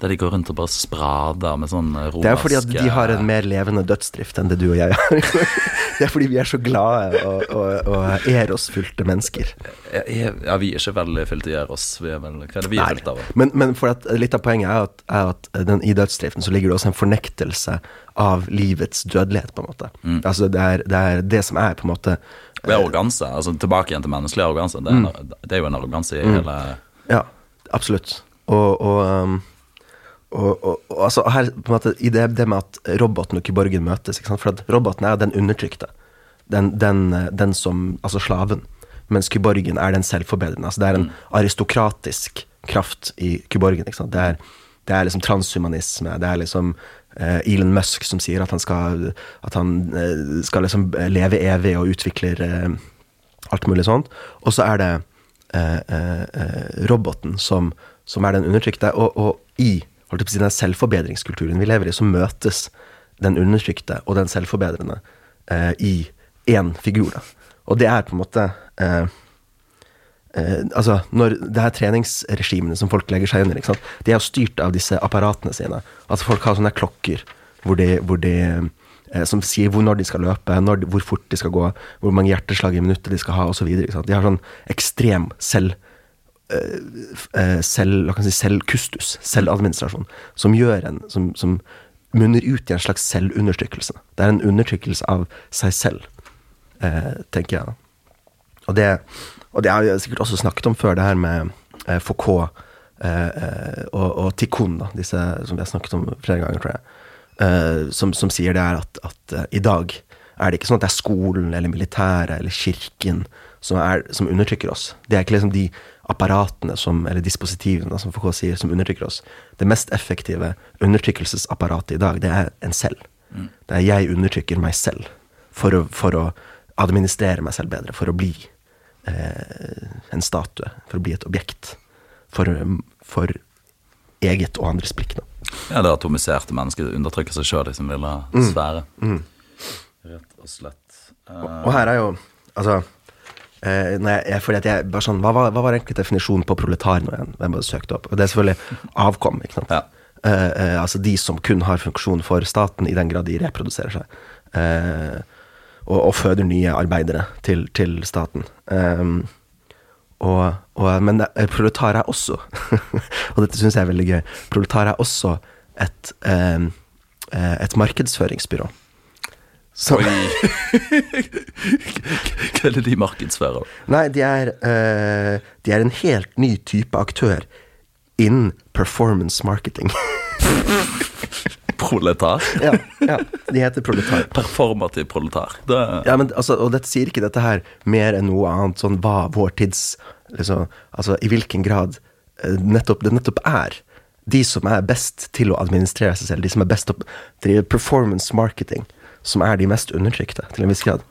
Der de går rundt og bare sprader med sånn romerske
Det er fordi at de har en mer levende dødsdrift enn det du og jeg har. det er fordi vi er så glade og, og, og erosfylte mennesker.
eh, Ja, vi er ikke veldig fylte i eros. Vi er vel, hva er det vi er fylt av?
Men, men at litt av poenget er at, er at den, i dødsdriften så ligger det også en fornektelse av livets dødelighet, på en måte.
Mm.
Altså det er, det er det som er på en måte
Det er arroganse. altså Tilbake igjen til menneskelig arroganse. Det er,
Mm.
det er jo en arroganse i hele
Ja, absolutt. Og, og, um, og, og, og altså her på en måte I det, det med at roboten og kyborgen møtes? For at roboten er den undertrykte. Den, den, den som Altså slaven. Mens kyborgen er den selvforbedrende. Altså det er en aristokratisk kraft i kyborgen. Det, er, det er liksom transhumanisme. Det er liksom eh, Elon Musk som sier at han skal At han eh, skal liksom leve evig og utvikler eh, alt mulig sånt. Og så er det eh, eh, eh, roboten som, som er den undertrykte. Og, og i holdt på å si, den selvforbedringskulturen vi lever i, så møtes den undertrykte og den selvforbedrende eh, i én figur. Da. Og det er på en måte eh, eh, altså, når det her treningsregimene som folk legger seg under, de er jo styrt av disse apparatene sine. Altså Folk har sånne klokker hvor de, hvor de eh, som sier hvor når de skal løpe, når, hvor fort de skal gå, hvor mange hjerteslag i minuttet de skal ha, osv. De har sånn ekstrem selv f- eh, selv, kan si, selvkustus, selvadministrasjon, som gjør en som, som munner ut i en slags selvundertrykkelse. Det er en undertrykkelse av seg selv, eh, tenker jeg. Og det, og det har vi sikkert også snakket om før, det her med eh, Foucault eh, eh, og, og Tikkun, da, disse som vi har snakket om flere ganger, tror jeg, eh, som, som sier det er at, at eh, i dag er det ikke sånn at det er skolen eller militæret eller kirken som, er, som undertrykker oss. Det er ikke liksom de apparatene som, eller dispositivene, som Foucault sier, som undertrykker oss. Det mest effektive undertrykkelsesapparatet i dag, det er en selv. Det er jeg undertrykker meg selv for å, for å administrere meg selv bedre, for å bli eh, en statue, for å bli et objekt. For, for eget og andres blikk. Da.
Ja, det atomiserte mennesket undertrykker seg sjøl liksom, ville sfære.
Mm.
Mm. Rett og slett. Eh,
Og her er jo Altså eh, jeg, jeg, fordi at jeg bare sånn, hva, var, hva var egentlig definisjonen på proletar når jeg, jeg bare søkte opp? Og det er selvfølgelig avkom. ikke sant?
Ja.
Eh, eh, altså de som kun har funksjon for staten, i den grad de reproduserer seg. Eh, og, og føder nye arbeidere til, til staten. Um, og, og, men det- proletar er også, og dette syns jeg er veldig gøy, proletar er også et, eh, eh, et markedsføringsbyrå. Som-!
Hva er det de markedsfører?
Nei, de er, uh, de er en helt ny type aktør innen performance marketing.
Proletar?
ja, ja, de heter proletar.
Performativ proletar. Det,
Ja, men altså, Og dette sier ikke dette her mer enn noe annet, sånn hva vår tids liksom, Altså i hvilken grad eh, nettopp, det nettopp er de som er best til å administrere seg selv, de som er best til å drive performance marketing, som er de mest undertrykte, til en viss grad.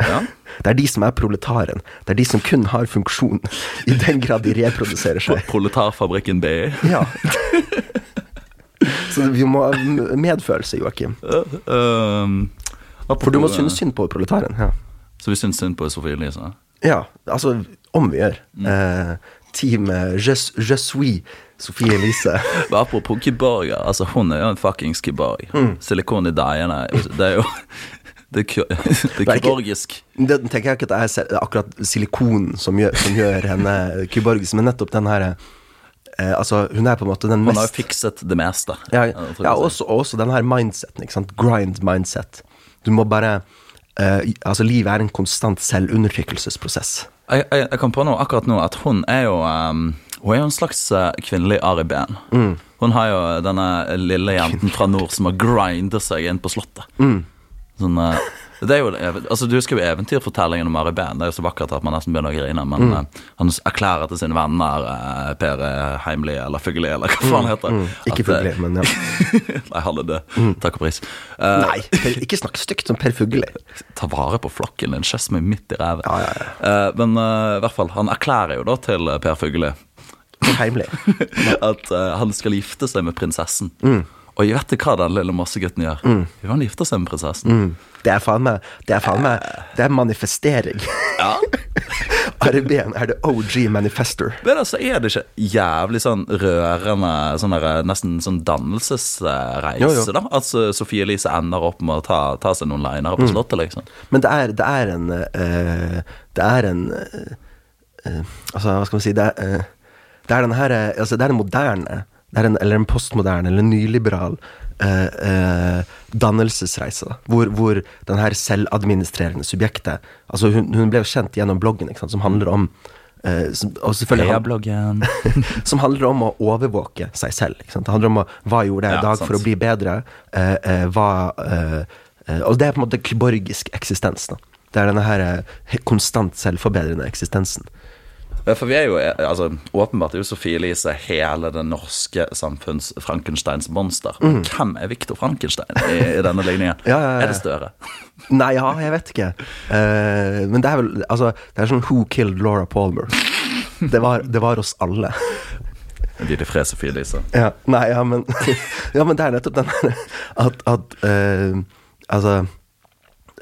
Ja.
Det er de som er proletaren. Det er de som kun har funksjon i den grad de reproduserer seg.
Proletarfabrikken BI.
Ja. Så vi må ha medfølelse, Joakim.
Um,
For du må synes synd på proletaren. Ja.
Så vi syns synd på Sofie Elise?
ja, altså om vi gjør. Eh, team eh, je, je suis Sofie Elise.
Apropos kyborger, altså hun er jo en fuckings kiborg.
Mm.
Silikon i deiene. Det er jo Det er, ku- det er
er tenker jeg ikke at det er akkurat silikon som som gjør henne kyborgisk, men nettopp den her eh, Altså, hun er på en måte den mest
Hun har jo fikset det meste.
Ja, ja også, også den her mindseten, ikke sant? Grind mindset. Du må bare eh, Altså, livet er en konstant selvundertrykkelsesprosess.
Jeg, jeg, jeg kom på noe akkurat nå at hun er jo um, Hun er jo en slags eh, kvinnelig Ari Behn.
Mm.
Hun har jo denne lille jenten fra nord som har grindet seg inn på slottet.
Mm.
Sånn, eh, det er jo, altså Du husker jo eventyrfortellingen om Ari Behn. Det er jo så vakkert at man nesten begynner å grine. Men
Mm.
eh, han erklærer til sine venner Per Heimli eller Fugli eller hva faen heter
Mm. Ikke
at, eh,
Fugli, men ja.
Nei, han er død. Takk og pris. Uh,
Nei, per, ikke snakk stygt som Per Fugli.
Ta vare på flokken din. Kjess meg midt i ræven.
Ja, ja,
Eh, men i hvert fall, han erklærer jo da til Per Fugli
Heimlig.
at uh, han skal gifte seg med prinsessen.
Mm.
Og jeg vet hva den lille massegutten gjør?
Mm.
Jo, han gifter seg med prinsessen.
Det er faen meg Det er faen meg Det er manifestering.
Ja.
RB-en er det OG manifester.
Men altså, er det ikke jævlig sånn rørende sånn der, Nesten sånn dannelsesreise,
Jo, jo.
da? At altså, Sofie Elise ender opp med å ta, ta seg noen linere på Slottet, liksom.
Men det er, det er en uh, Det er en uh, uh, Altså, hva skal man si Det er, eh, det er den her eh, Altså, det er en moderne er en, Eller en postmoderne eller en nyliberal eh, eh, dannelsesreise. Da, hvor, hvor den her selvadministrerende subjektet Altså, hun, hun ble jo kjent gjennom bloggen, sant, som handler om Uh, som, og han- som handler om å overvåke seg selv. Det handler om å, hva gjorde jeg i
Ja,
dag
sant.
for å bli bedre. Uh, uh, hva, og det er på en måte kyborgisk eksistens. Da. Det er denne her konstant selvforbedrende eksistensen.
For vi er jo, eh, altså, åpenbart er jo Sofie Elise hele det norske samfunns Frankensteins monster. Mm. hvem er Viktor Frankenstein i, i denne ligningen?
Ja, ja, ja.
Er det Støre?
Nei, ja, jeg vet ikke. Uh, men det er vel Altså, det er sånn Who killed Laura Palmer? Det var, det var oss alle.
De fred Sofie Elise.
Ja, nei, ja, men Ja, men det er nettopp den der at, at uh, Altså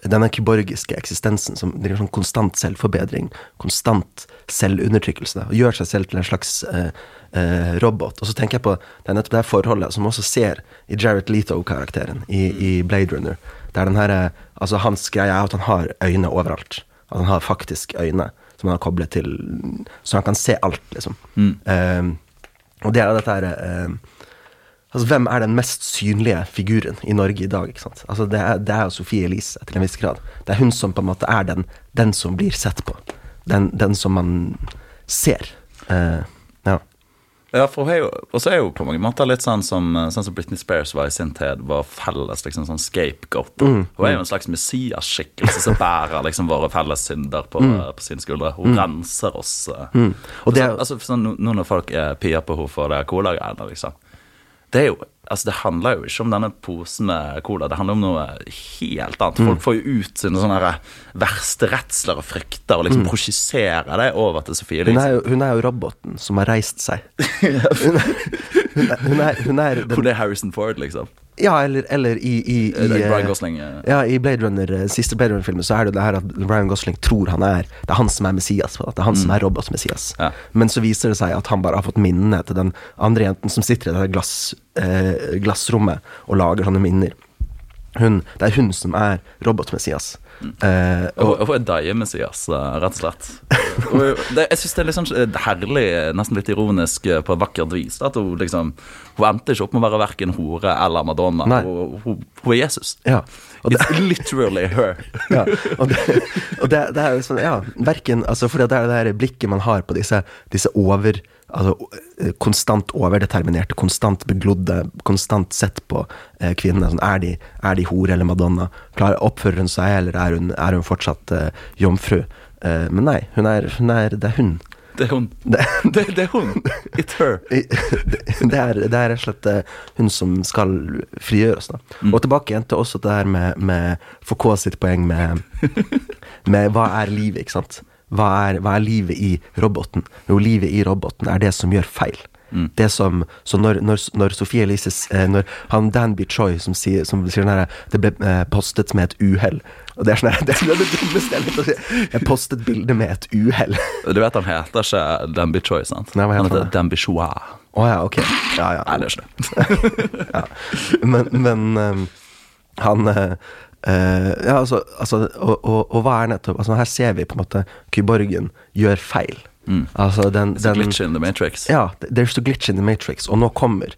denne kyborgiske eksistensen som driver sånn konstant selvforbedring, konstant selvundertrykkelse, og gjør seg selv til en slags eh, eh, robot. Og så tenker jeg på det er nettopp det forholdet som også ser i Jared Leto-karakteren i, i Blade Runner. Det er den her, eh, altså Hans greie er at han har øyne overalt. At han har faktisk øyne som han har koblet til Så han kan se alt, liksom. Eh, og det er dette her eh, Altså, Hvem er den mest synlige figuren i Norge i dag? ikke sant? Altså, Det er, det er jo Sofie Elise til en viss grad. Det er hun som på en måte er den, den som blir sett på. Den, den som man ser. Uh, ja.
Ja, for hun er jo, Og så er hun på mange måter litt sånn som, sånn som Britney Spears var i sin tid, var felles liksom sånn scapegoat.
Mm,
Hun er jo en slags messias-skikkelse som bærer liksom våre felles synder på, på sine skuldre. Hun renser oss. eh.
Mm. Og det er-
altså, sånn, nå- nå når folk er pia på henne for det cola-greiene, liksom. Det er jo Altså, det handler jo ikke om denne posen med cola, det handler om noe helt annet. Folk får jo ut sine sånne verste redsler og frykter og liksom projiserer det over til Sofie
Hun, er jo, hun er jo roboten som har reist seg. Hun er, hun er, hun er, hun er
Hun er Harrison Ford, liksom.
Ja, eller, eller i, i, i
Eh, Ryan
eh,
Gosling.
Ja, i Blade Runner, eh, siste Blade Runner-filmen så er det jo det her at Ryan Gosling tror han er Det er han som er Messias. At det er han som er robot-Messias.
Ja.
Men så viser det seg at han bare har fått minnene til den andre jenten som sitter i det glass, eh, glassrommet og lager sånne minner. Hun, det er hun som er robot-Messias. Eh,
Og,
og,
og et Daie-Messias, eh, rett og slett. Og det, jeg syns det er litt sånn eh, herlig, nesten litt ironisk eh, på vakkert vis. At hun liksom Hun endte ikke opp med å være verken hore eller Madonna. Hun, hun, hun er Jesus.
ja. Det,
It's literally her.
ja, og det, og det, det er jo sånn, ja, verken Altså, for det er det her blikket man har på disse, disse over Altså eh, konstant overdeterminerte, konstant beglodde, konstant sett på eh, kvinnene. Sånn, er, de, er de hore eller madonna? Klar, oppfører hun seg, eller er hun, er hun fortsatt eh, jomfru? Eh, men nei, hun er, hun er Det er hun.
Det er hun.
Det,
Det, det er hun. It's her.
det, er, det er rett og slett eh, hun som skal frigjøre oss. Mm. Og tilbake igjen til også det her med, med Foucault sitt poeng med, med hva er livet, ikke sant? Hva er, hva er livet i roboten? Jo, livet i roboten er det som gjør feil. Det som, så når, når, når Sofie Elise eh, Når han Danby Choi som sier, som sier denne, Det ble eh, postet med et uhell. Og det er sånn Det er det dummeste jeg vet å si. Jeg postet bildet med et uhell.
Du vet han heter ikke Danby Choi, sant?
Nei,
han heter? Danby Choa.
Å ja, ok. Ja, ja.
Nei, det er ikke det.
ja. Men, men um, han eh, eh, Ja, altså, altså og, og, og hva er nettopp altså Her ser vi på en måte Kyborgen gjør feil. Altså den,
It's a
den
glitch in the Matrix.
Ja, there's a glitch in the matrix, og nå kommer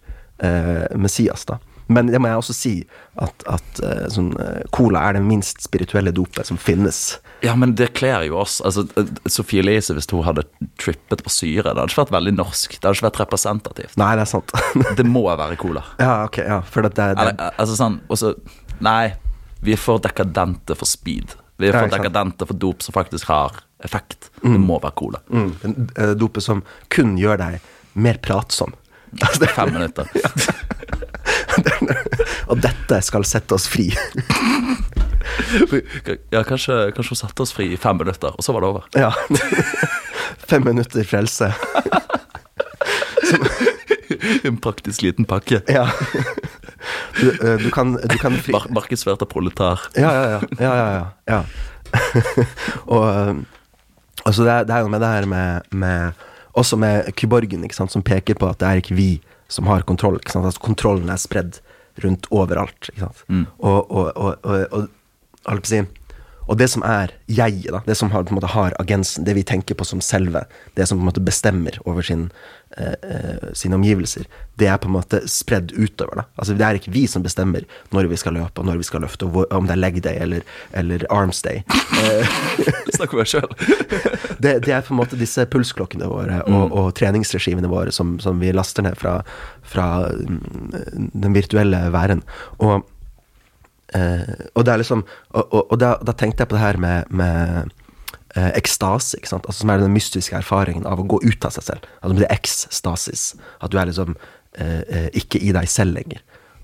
uh, Messias, da. Men det må jeg også si, at, at uh, sånn, cola er det minst spirituelle dopet som finnes.
Ja, men det kler jo oss. Altså, Sophie Elise, hvis hun hadde trippet på syre, det hadde ikke vært veldig norsk. Det hadde ikke vært representativt.
Nei, det er sant.
Det må være cola.
ja, ok, ja, for det, det, det
Eller, altså sånn, også, Nei, vi er for dekadente for speed. Vi er for dekadente for dop som faktisk har effekt. Det må være cola.
mm, En, uh, dopet som kun gjør deg mer pratsom. Altså, det,
Fem minutter.
og dette skal sette oss fri.
Ja, kanskje, kanskje hun satte oss fri i fem minutter, og så var det over.
ja. Fem minutter frelse.
En praktisk liten pakke.
Ja. Du, eh, du kan, du kan fri...
Mar markedsført av proletar.
Ja, ja, ja. ja, ja, ja, ja. og eh, altså det, er, det er jo med det her med, med Også med kyborgen, ikke sant, som peker på at det er ikke vi som har kontroll. Ikke sant? Altså kontrollen er spredd rundt overalt. Ikke sant?
Mm.
Og, og, og, og, og, og og det som er jeget, da, det som har, på en måte har agensen, det vi tenker på som selve, det som på en måte bestemmer over sin, eh, eh, sine omgivelser, det er på en måte spredd utover. Da. Altså, det er ikke vi som bestemmer når vi skal løpe, og når vi skal løfte, og hvor, om det er leg day eller, eller arms day. Snakk
Snakker deg sjøl.
det, det er på en måte disse pulsklokkene våre og, og treningsregimene våre som, som vi laster ned fra, fra mm, den virtuelle væren. Og, eh, og det er liksom Og, og, og da, da tenkte jeg på det her med, med eh, ekstase, ikke sant? Altså, som er den mystiske erfaringen av å gå ut av seg selv. Altså det er ekstasis. At du er liksom eh, eh, ikke i deg selv lenger.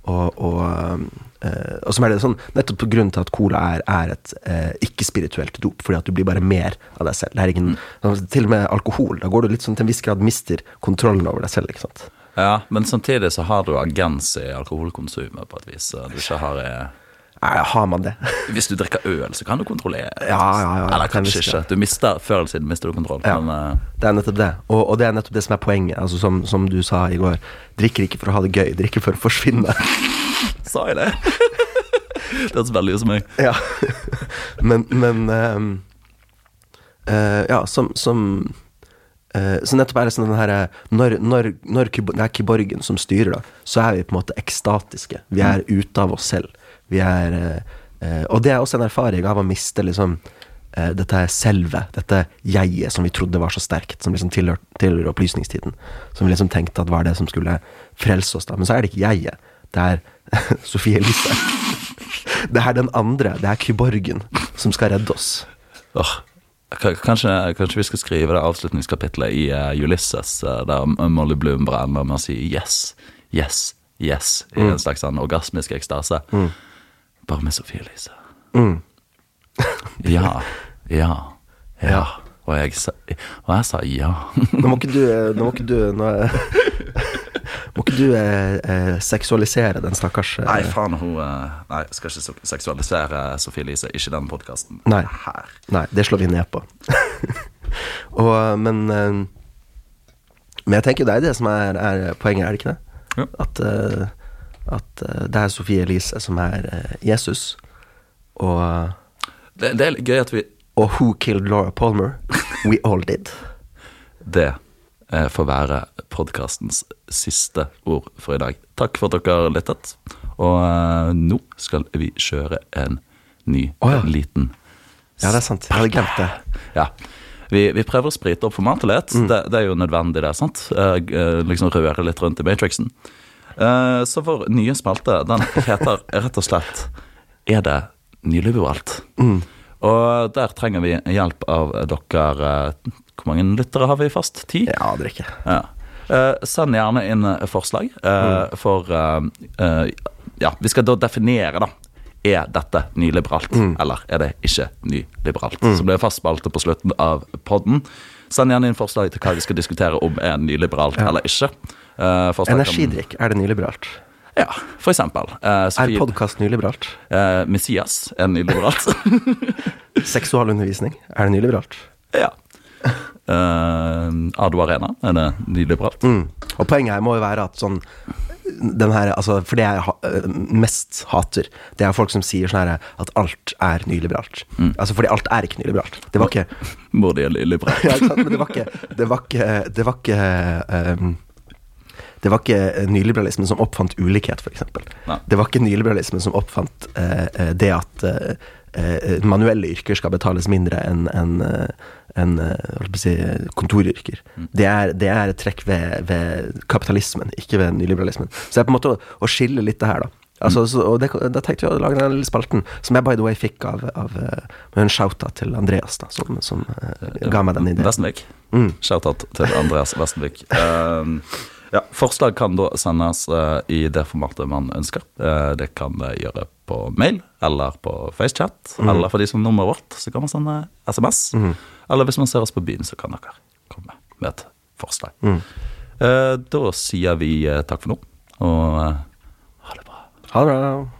Og, og, eh, og som er det sånn nettopp på grunn til at cola er, er et eh, ikke-spirituelt dop, fordi at du blir bare mer av deg selv. Det er ingen, altså, til og med alkohol. Da går du litt sånn til en viss grad mister kontrollen over deg selv, ikke sant.
Ja, men samtidig så har du agens i alkoholkonsumet på et vis. Du ikke har i
Har man det?
Hvis du drikker øl, så kan du kontrollere.
Ja, ja, ja,
Eller kanskje ikke. Du mister, Før eller siden mister du kontroll.
Ja.
Men uh...
Det er nettopp det. Og, og det er nettopp det som er poenget. Altså som, som du sa i går, drikker ikke for å ha det gøy, drikker for å forsvinne.
sa jeg det? det høres veldig ut som meg.
ja. Men, men uh, uh, Ja, som, som Så nettopp er det sånn den her Når, når, når det er kyborgen som styrer, da, så er vi på en måte ekstatiske. Vi er ute av oss selv. Vi er eh, eh, Og det er også en erfaring av å miste liksom eh, dette selve, dette jeget som vi trodde var så sterkt, som liksom tilhør, tilhører opplysningstiden. Som vi liksom tenkte at var det som skulle frelse oss, da. Men så er det ikke jeget. Det er Sofie Elise. Det er den andre, det er kyborgen, som skal redde oss.
K- kanskje, kanskje vi skal skrive det avslutningskapitlet i uh, Ulysses, uh, der Molly Bloom brenner med å si yes, yes, yes, i en slags sånn orgasmisk ekstase. Bare med Sofie Elise.
Mm.
Ja, ja, ja. Og jeg, sa, og jeg sa ja.
Nå må ikke du eh, Nå må ikke du nå, Må ikke du eh, eh, seksualisere den stakkars eh,
Nei, faen, hun eh, Nei, skal ikke seksualisere Sofie Elise, ikke den podkasten.
Nei. Nei, det slår vi ned på. Og, men eh, Men jeg tenker jo det er det som er, er poenget, er det ikke det?
Ja.
At, at det er Sofie Elise som er Jesus, og,
Det, det er gøy at vi
og Who Killed Laura Palmer? We all did.
Det får være podkastens siste ord for i dag. Takk for at dere lyttet. Og eh, nå skal vi kjøre en ny
oh, ja.
liten
Ja, det er sant. Jeg hadde glemt det.
Ja. Vi, vi prøver å sprite opp formatet litt.
Mm.
Det, det er jo nødvendig, det. sant? Eh, eh, liksom røre litt rundt i Matrixen. Eh, så vår nye spalte, den heter rett og slett Er det nyliberalt?
Mm.
Og der trenger vi hjelp av dere. Hvor mange lyttere har vi fast? Ti?
Ja, det er ikke
Ja. Eh, send gjerne inn eh, forslag, eh, for eh, eh, Ja, vi skal da definere, da. Er dette nyliberalt, eller er det ikke nyliberalt? Så blir det fast spalte på slutten av podden. Send gjerne inn forslag til hva vi skal diskutere om er nyliberalt eller ikke. Eh,
Energidrikk, er det nyliberalt?
Ja, for eksempel. Eh,
Er
Sofie,
podkast nyliberalt?
eh, Messias er nyliberalt.
Seksualundervisning, er det nyliberalt?
ja. Eh, Ado Arena, er det nyliberalt?
Mm. Og poenget her må jo være at sånn den her, altså, For det jeg ha, øh, mest hater, det er folk som sier sånn her at alt er nyliberalt. Altså fordi alt er ikke nyliberalt. Det var ikke
Hvor er nyliberalt.
ja. Men det var ikke Det var ikke, det var ikke ehm, det var ikke nyliberalismen som oppfant ulikhet, f.eks. Det var ikke nyliberalismen som oppfant eh, eh, det at eh, eh, manuelle yrker skal betales mindre enn eh, eh, på å si, kontoryrker. Det, er, det er et trekk ved, ved kapitalismen, ikke ved nyliberalismen. Så det er på en måte å, å skille litt det her, da. Altså, så, og det, da tenkte vi å lage den lille spalten, som jeg by the way fikk av, av eh, med en shout-out til Andreas, da, som, som uh, ga meg den ideen.
Vestenvik.
Mm.
Shout-out til Andreas Vestenvik. Um, ja, forslag kan da sendes uh, i det formatet man ønsker. Uh, det kan det gjøre på mail eller på FaceChat. Eller for de som har nummeret vårt, så kan man sende SMS. Eller hvis man ser oss på byen, så kan dere komme med et forslag. Eh, da sier vi takk for nå, og ha det bra.
Ha det bra.